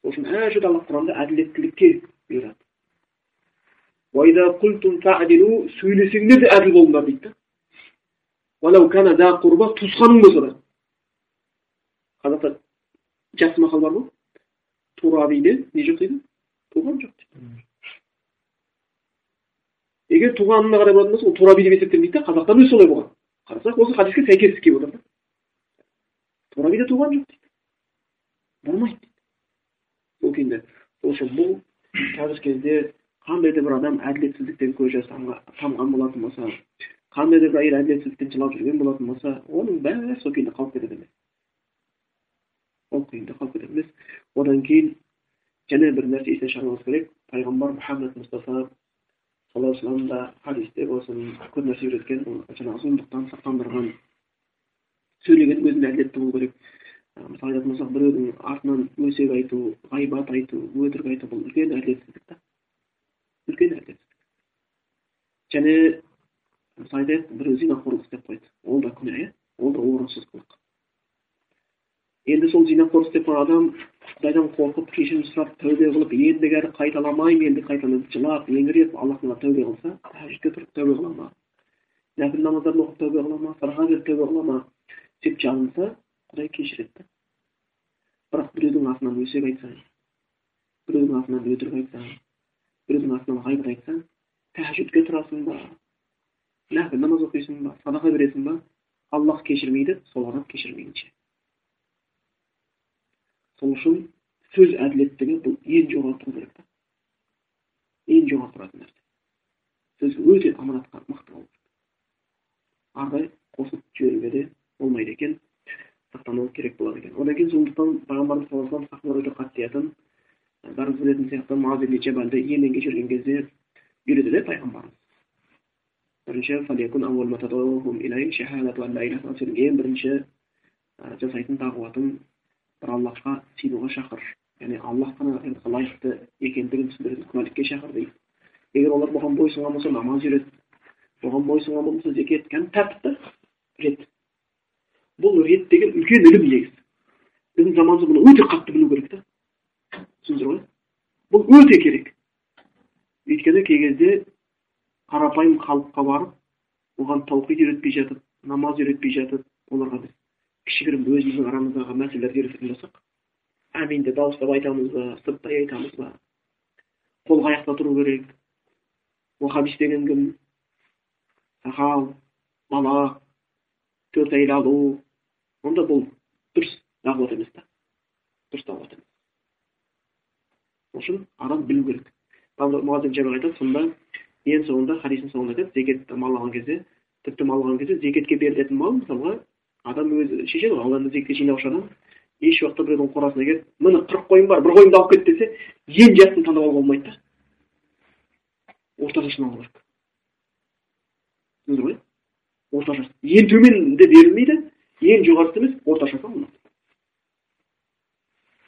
Үшін әр жерде алла құранда әділеттілікке бұйырады сөйлесеңдер де әділ болыңдар дейді да туысқаның болса да қазақта жақсы мақал бар ғой тура биде не жоқ дейді туған жоқ дейді егер туғанына қарай болатын болса ол тура би деп есептелмейді да қазақтан өзі солай болған қарасақ осы хадиске сәйкестік келіп отыр да тура биде туған жоқ дейді болмайды күйінде сол үшін бұл қазіргі кезде қандай да бір адам әділетсіздіктен көз жасанға тамған болатын болса қандай да бір әйел әділетсіздіктен жылап жүрген болатын болса оның бәрі сол күйінде қалып кетеді емес. Сол күйінде қалып кетеді емес. Одан кейін және бір нәрсе есте шығаруымыз керек. Пайғамбар мұхаммед мұстафа саллаллаху алейхи да хадисте болсын көп нәрсе үйреткен жаңағы зұлымдықтан сақтандырған сөйлеген өзінде әділетті болу керек. Мысалы айтатын болсақ біреудің артынан өсек айту ғайбат айту өтірік айту бұл үлкен әділетсіздік та үлкен әділетсіздік және мысалы айтайық біреу зинақорлық істеп қойды ол да күнә иә ол да орынсыз қылық енді сол зинақор істеп қойған адам құдайдан қорқып кешірім сұрап тәубе қылып ендігі әрі қайталамаймын енді қайталамын жылап еңіреп аллахқа тәубе қылса тәждке тұрып тәубе қыла ма нәпіл намаздарын оқып тәубе қыла ма садақа беріп тәубе қыла ма деп жалынса құдай кешіреді да? Бірақ біреудің артынан өсек айтсаң біреудің артынан өтірік айтсаң біреудің артынан ғайбат айтсаң тәжүдке тұрасың ба? Нәпіл намаз оқисың ба? Садақа бересің ба? Аллах кешірмейді сол адам кешірмейінше. Сол үшін сөз әділеттігі бұл ең жоғары тұру керек та ең жоғары тұратын нәрсе. Сөзге өте аманатқа мықты болу керек қарай қосып жіберуге де болмайды екен. Сақтану керек болады екен. Одан кейін сондықтан пайғамбарымыз саллаллаху вассалам өте қатты тиятын бәріміз білетін сияқты муаз ибн жабалды йеменге жүрген кезде үйретеді пайғамбарымыз. Бірінші ең бірінші жасайтын дағуатың бір аллахқа сыйынуға шақыр. Яғни аллах қана лайықты екендігін түсіндіретін куәлікке шақыр дейді. Егер олар бұған бойсұнған болса намаз үйрет. Бұған бойсұнған болмаса зекет кәдімгі тәртіп та рет бұл рет деген үлкен ілім негізі біздің заманымызда бұны өте қатты білу керек та. Түсіндіңіздер ғой бұл өте керек. Өйткені кей кезде қарапайым халыққа барып оған таухид үйретпей жатып намаз үйретпей жатып оларға біз кішігірім өзіміздің арамыздағы мәселелерді үйрететін болсақ әминді дауыстап айтамыз ба сырттай айтамыз ба қол аяқта тұру керек уахабис деген кім? Сақал бала төрт әйел алу онда бұл дұрыс дағуат емес та дұрыс дағуат емес сол үшін адам білу керек айтады сонда ең соңында хадистің соңында айтады зекет мал алған кезде тіпті мал алған кезде зекетке берілетін мал мысалға адам өзі шешеді ғой алланы зекетке жинаушы адам еш уақытта біреудің қорасына келіп міне қырық қойым бар бір қойымды алып кет десе ең жақсысын таңдап алуға болмайды да орташасын алу керек түсіндіңіз ғой орташасы ең төменде берілмейді ең жоғарысы емес орташасы алынады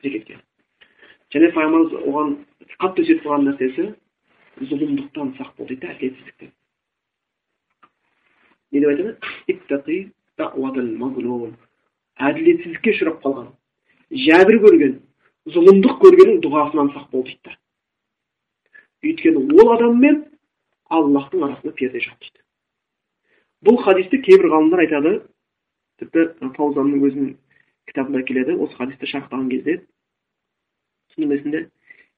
зекетке және пайғамбарымыз оған қатты өсиет қылған нәрсесі зұлымдықтан сақ бол дейді әділетсіздіктен не деп айтады әділетсіздікке ұшырап қалған жәбір көрген зұлымдық көргеннің дұғасынан сақ бол дейді өйткені ол адам мен аллахтың арасында перде жоқ дейді бұл хадисті кейбір ғалымдар айтады тіпті фаузанның өзінің кітабында келеді осы хадисті шарықтаған кезде. Түсіндірмесінде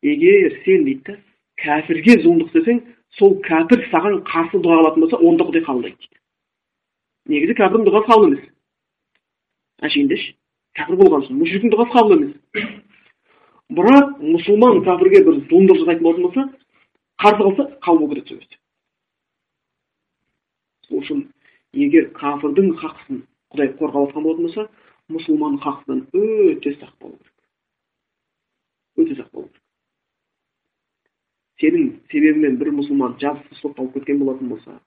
егер сен дейді кәпірге зұлымдық істесең сол кәпір саған қарсы дұға қылатын болса онда құдай қабылдайды дейді негізі кәпірдің дұғасы қабыл емес. Әшейіндеші кәпір болған соң мүшриктің дұғасы қабыл емес. Бірақ мұсылман кәпірге бір зұлымдық жасайтын болатын болса қарсы қылса қабыл кетеді сол сол үшін егер кәпірдің хақысын құдай қорғап жатқан болатын болса мұсылманның хақысынан өте сақ болу керек өте сақ болу керек сенің себебіңмен бір мұсылман жазықсыз сотталып кеткен болатын болса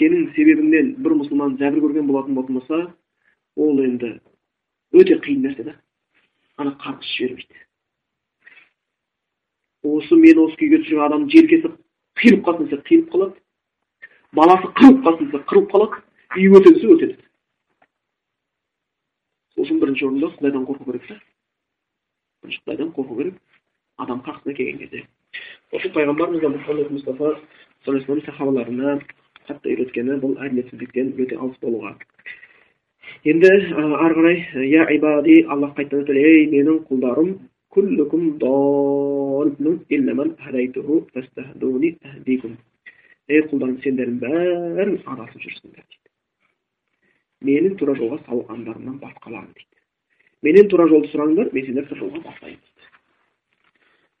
сенің себебіңнен бір мұсылман жәбір көрген болатын болатын болса ол енді өте қиын нәрсе да. Ана қарғыс жібермейді осы мен осы күйге түсірген адам желкесі қиылып қалсын десе қиылып қалады. Баласы қырылып қалсын десе қырылып қалады. Үй өртенсе өртенеді үшін бірінші орында құдайдан қорқу керек та бірінші құдайдан қорқу керек адам қақсына келген кезде осы пайғамбарымыз мұхаммед мұстафа сахабаларына қатты үйреткені бұл әділетсіздіктен өте алыс болуға енді ары қарай я ибади аллах қайтадан айтады ей менің құлдарым ей құлдарым сендердің бәрің адасып жүрсіңдер дейді менің тура жолға салғандарымнан басқаларын дейді. Менен тура жолды сұраңдар мен сендерді жолға бастаймын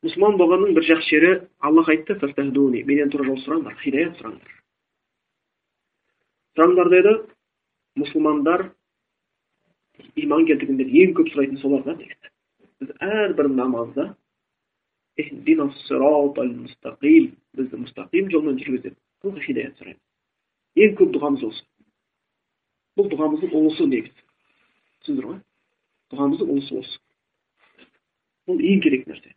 мұсылман болғанның бір жақсы жері аллах айтты менен тура жол сұраңдар хидаят сұраңдар. Сұраңдар деді мұсылмандар иман келтіргендер ең көп сұрайтын солар да негізі біз әрбір намазда бізді мұстақим жолмен жүргіз деп хидаят сұраймыз. Ең көп дұғамыз осы. Бұл дұғамыздың ұлысы негізі түсіндіңіздер ғой дұғамыздың ұлысы осы бұл ең керек нәрсе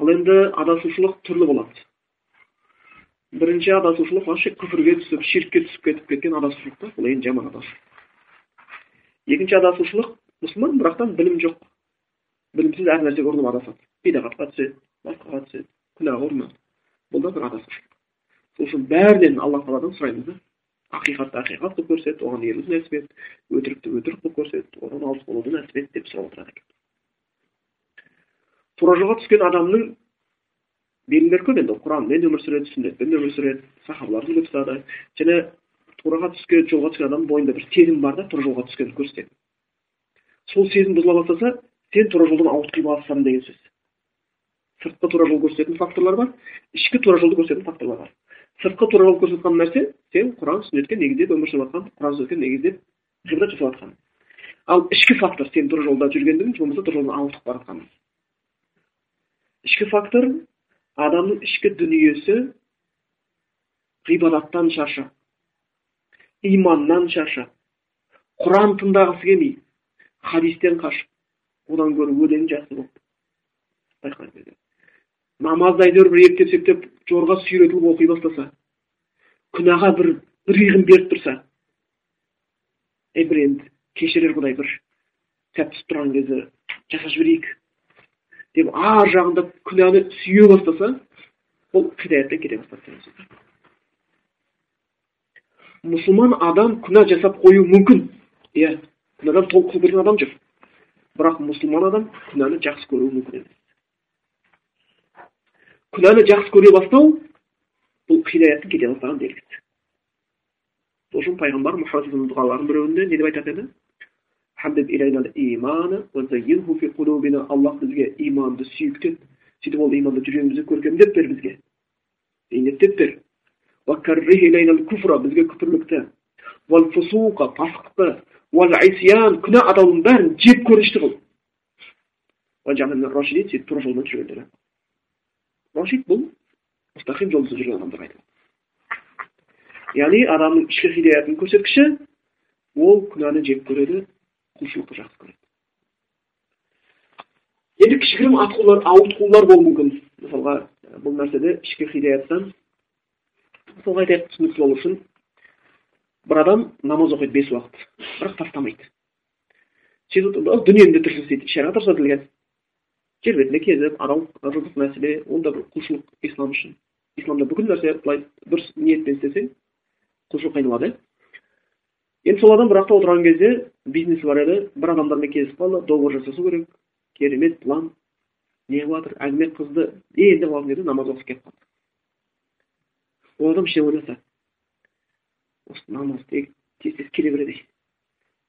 ал енді адасушылық түрлі болады бірінші адасушылық вообще күфірге түсіп ширкке түсіп кетіп кеткен адасушылық та бұл ең жаман адасушылық екінші адасушылық мұсылман бірақтан білім жоқ білімсіз әр нәрсеге ұрынып адасады бидағатқа түседі басқаға түседі күнәға ұрынады бұл да бір адасушылық сол үшін бәрінен алла тағаладан сұраймыз да ақиқатты ақиқат қылып көрсет оған еруді нәсіп ет өтірікті өтірік қылып көрсет одан алыс болуды нәсіп ет деп сұрап отырады екен. Тура жолға түскен адамның белгілері көп енді құранмен өмір сүреді сүннетпен өмір сүреді сахабалар үлгі тұтады. Және тураға түскен жолға түскен адамның бойында бір сезім бар да тура жолға түскенін көрсетеді. Сол сезім бұзыла бастаса сен тура жолдан ауытқи бастадың деген сөз. Сыртқы тура жол көрсететін факторлар бар ішкі тура жолды көрсететін факторлар бар. Сыртқы тура жатқан нәрсе сен құран сүннетке негіздеп өмір сүріп жатқан құран сүннетке негіздеп ғибрат жасап жатқан ал ішкі фактор сен тура жолда жүргендігің болмаса тура жолдан ауытқып бара жатқаның ішкі фактор адамның ішкі дүниесі ғибадаттан шаршап иманнан шаршап құран тыңдағысы келмей хадистен қашып одан гөрі өлең жақсы болып кезде намазды әйтеуір бір ептеп септеп жорға сүйретіліп оқи бастаса күнәға бір бір иығын беріп тұрса ей бір енді кешірер құдай бір сәт түсіп тұрған кезде жасап жіберейік деп ар жағында күнәні сүйе бастаса ол хидаяттан кете бастады мұсылман адам күнә жасап қоюы мүмкін. Иә күнәдан толық құтылып адам жоқ. Бірақ мұсылман адам күнәні жақсы көруі мүмкін емес күнәні жақсы көре бастау бұл хидаяттың кете бастаған белгісі сол үшін пайғамбар мұхаммад дұғаларының біреуінде не деп айтатын еді бізге иманды сүйіктет сөйтіп ол иманды жүрегімізде көркемдеп бер бізге бейнеттеп бер бізге күпірлікті пасықтықты күнә атаудың бәрін жек көрінішті қыл жолдан жүргендер рашид бұл мұстақим жолда жүрген адамдарға айтылады яғни адамның ішкі хидаятының көрсеткіші ол күнәні жек көреді құлшылықты жақсы көреді енді кішігірім атқулар ауытқулар болуы мүмкін мысалға бұл нәрседе ішкі хидаяттан мысалға айтайық түсінікті болу үшін бір адам намаз оқиды бес уақыт бірақ тастамайды де тіршілік істейді шариғат рұқсат етілген жер бетінде кезіп анау рызық мәселе ол да бір құлшылық ислам үшін исламда бүкіл нәрсе былай дұрыс ниетпен істесең құлшылыққа айналады иә енді сол адам бірақ та отырған кезде бизнесі бар еді бір адамдармен кездесіп қалды договор жасасу керек керемет план не қылып әңгіме қызды енді қалған кезде намаз оқып кетіп қалды ол адам ішінен ойласа осы намаз тез тез келе береді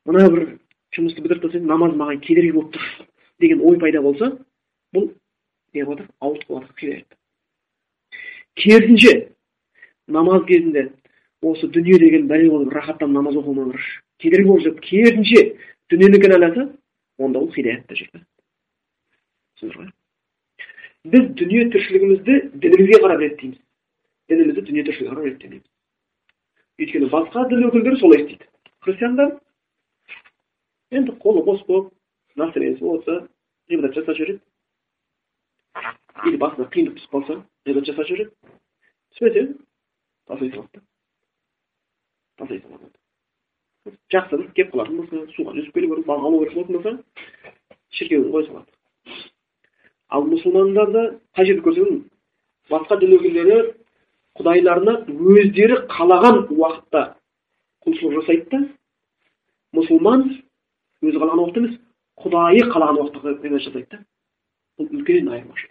мына бір жұмысты бітіріп тастайын намаз маған кедергі болып тұр деген ой пайда болса бұл не қылып жатыр ауытқып жатыр керісінше намаз кезінде осы дүние деген бәле болып рахаттан намаз бір кедергі болып жүріп керісінше дүниені кінәласа онда ол хидаятта жүр түсіндіңіз ғой? Біз дүние тіршілігімізді дінімізге қарап реттейміз. Дінімізді дүние тіршілігіне қарап реттемейміз. Өйткені басқа дін өкілдері солай істейді. Христиандар енді қолы бос болып настроениесі болса ғибадат жасап жүреді. Басына қиындық түсіп қалса ғибадат жасап жүреді түспесе тастай салады да тастай салады жақсы бір келіп қалатын болса суға жүзіп келу керек аулау керек болатын болса шіркеуін қоя салады ал мұсылмандарда қай жерде көрсең басқа дін өкілдері құдайларына өздері қалаған уақытта құлшылық жасайды да мұсылман өзі қалаған уақытта емес құдайы қалаған уақытта ғибадат жасайды да бұл үлкен айырмашылық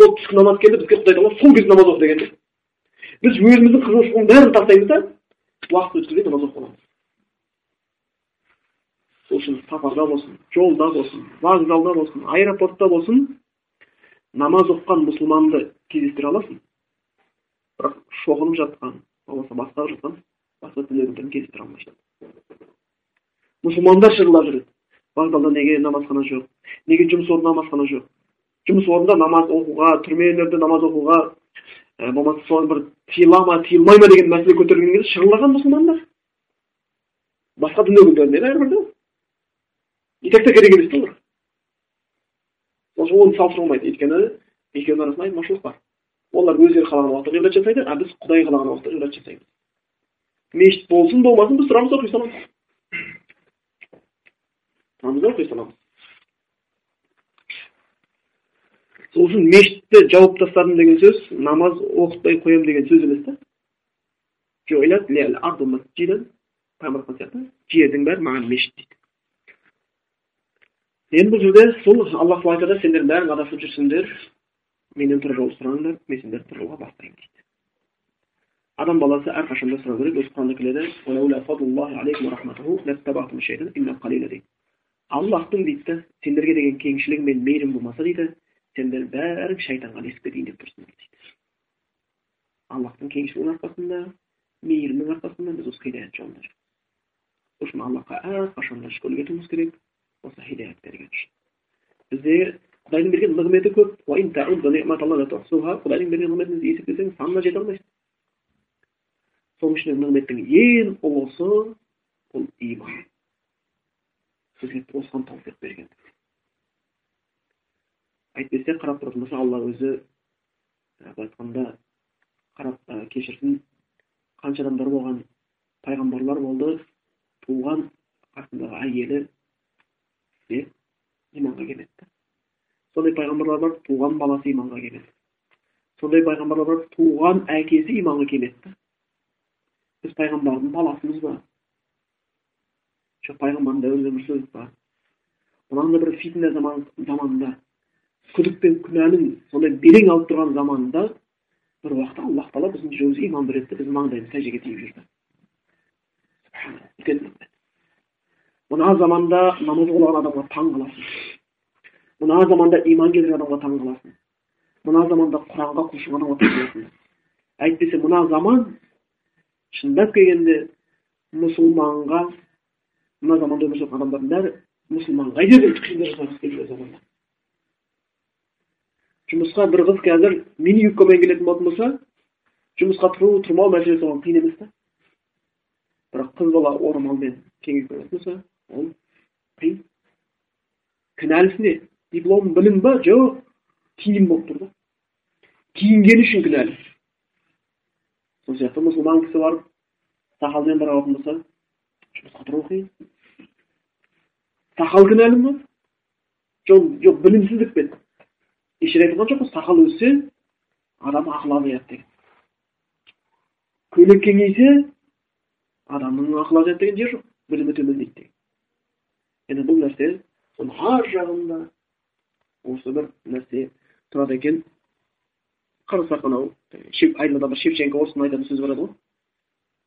бұл түскі намаз келді бізге құдай тағала сол кезде намаз оқы деген біз өзіміздің қызығушылықтың бәрін тастаймыз да уақыт өткізбей намаз оқып аламыз сол үшін сапарда болсын жолда болсын вокзалда болсын аэропортта болсын намаз оқыған мұсылманды кездестіре аласың. Бірақ шоқынып жатқан болмаса басқа жатқан басқа дін өкілдерін кездестіре алмайсың мұсылмандар шырылдап жүреді. Вокзалда неге намазхана жоқ? Неге жұмыс орнында намазхана жоқ? Жұмыс орнында намаз оқуға түрмелерде намаз оқуға ә, болмаса соны бір тыйыла ма тыйылмай ма деген мәселе көтерген кезде шырылдаған мұсылмандар басқа дін өкілдеріне бәрібір да итекте керек емес та олар оны салыстыруға өйткені екеуінің арасында айырмашылық бар олар өздері қалаған уақытта ғибадат жасайды а біз құдай қалаған уақытта ғибадат жасаймыз мешіт болсын болмасын біз тұрамыз оқи саламыз тұрамыз да оқи саламыз үшін мешітті жауып тастадым деген сөз намаз оқытпай қоямын деген сөз емес та. Сияқты жердің бәрі маған мешіт дейді. Енді бұл жерде сол алла тағала айтады сендер бәрің адасып жүрсіңдер менен тура жол сұраңдар мен сендерді тура жолға бастаймын дейді. Адам баласы әрқашанда сұрау керек өзі құранда келеді. Аллахтың дейді сендерге деген кеңшілігі мен мейірім болмаса дейді сендер бәрің шайтанға ілесіп кетейін деп тұрсыңдар дейді аллахтың кеңшілігінің арқасында мейірімнің арқасында біз осы хидаят жолында жүрміз сол үшін аллахқа әрқашанда шүкірлік етуіміз керек осы хидаят берген үшін бізде құдайдың берген нығметі көп құдайдың берген нығметін есептесең санына жете алмайсың соның ішінде нығметтің ең ұлысы ол иман бізге осыған тауфиқ берген әйтпесе қарап тұратын болсақ алла өзі былай айтқанда қарап ә, кешірсін. Қанша адамдар болған пайғамбарлар болды туған қасындағы әйелі не иманға келмеді да сондай пайғамбарлар бар туған баласы иманға келмеді сондай пайғамбарлар бар туған әкесі иманға келмеді да біз пайғамбардың баласымыз ба? Жоқ пайғамбардың дәуірінде өмір сүрдік па? Мынандай бір фитна заман заманында күдік пен күнәнің сондай белең алып тұрған заманында бір уақытта аллах тағала біздің жүрегімізге иман береді біздің маңдайымыз сәждеге тиіп жүрді. Үлкен мына заманда намаз оқыған адамға таң қаласың. Мына заманда иман келтірген адамға таң қаласың. Мына заманда құранға құлшылық адамға таң қаласың. Әйтпесе мына заман шындап келгенде мұсылманға мына заманда өмір сүрген адамдардың бәрі мұсылманға келіп жүр заманда. Жұмысқа бір қыз қазір мини юбкамен келетін болатын болса жұмысқа тұру тұрмау мәселесі оған қиын емес та. Бірақ қыз бала орамалмен кеңейіп келетін болса ол қиын. Кінәлісі не диплом білім ба? Жоқ киім болып тұр да. Киінгені үшін кінәлі. Сол сияқты мұсылман кісі барып сақалмен баратын болса жұмысқа тұру қиын. Сақал кінәлі ма? Жоқ жоқ білімсіздікпен еш айтылған жоқ қой сақал өссе адам ақыл азаяды деген көйлек кеңейсе адамның ақылы азаяды деген жер жоқ білімі төмендейді деген енді бұл нәрсе соның ар жағында осы бір нәрсе тұрады екен қарасақ анау айнада бір шевченко орыстың айтатын сөзі бар еді ғой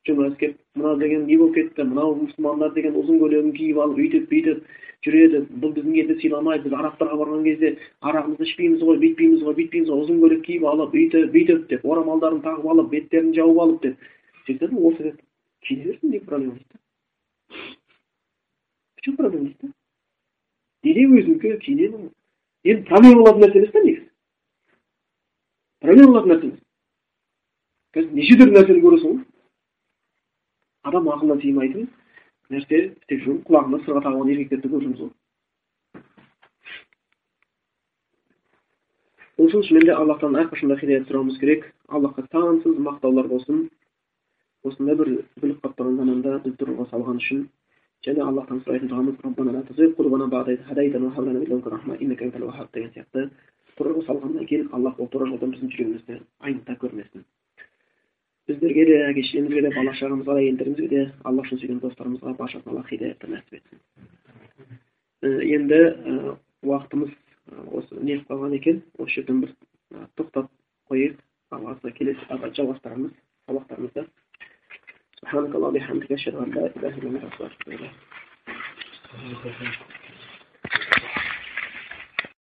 келіп мынау деген не болып кетті мынау мұсылмандар деген ұзын көйлегін киіп алып өйтіп бүйтіп жүреді бұл біздің елді сыйламайды біз арабтарға барған кезде арағымызды ішпейміз ғой бүйтпейміз ғой бүйтпейміз ғой ұзын көйлек киіп алып бүйтіп бүйтіп деп орамалдарын тағып алып беттерін жауып алып деп сөйтеді осы деп киіне берсін не проблема дейді в чем проблема дейді дене өзінікі киінеді енді проблема болатын нәрсе емес та негізі проблема болатын нәрсе емес қазір неше түрлі нәрсені көресің ғой адам ақылына сыймайтын нәрсе істеп жүрмін құлағына сырға тағып алған еркектерді көріп жүрміз ғой ол үшін шынымен де аллахтан әрқашанда хидаят сұрауымыз керек аллахқа сансыз мақтаулар болсын осындай бір бүлік қалып тұрған заманда бізді нұрға салған үшін және аллахтан сұрайтын дұғамыз деген сияқты. Тура салғаннан кейін аллах ол тура жолдан біздің жүрегімізді айныта көрмесін біздерге де әке шешемізге де бала шағамызға да әйелдерімізге де алла үшін сүйген достарымызға баршасына алла хидаятты нәсіп етсін енді уақытымыз осы не қалған екен осы жерден бір тоқтап қояйық алла келесі жалғастырамыз сабақтарымызды سبحانك اللهم وبحمدك أشهد أن لا إله إلا أنت أستغفرك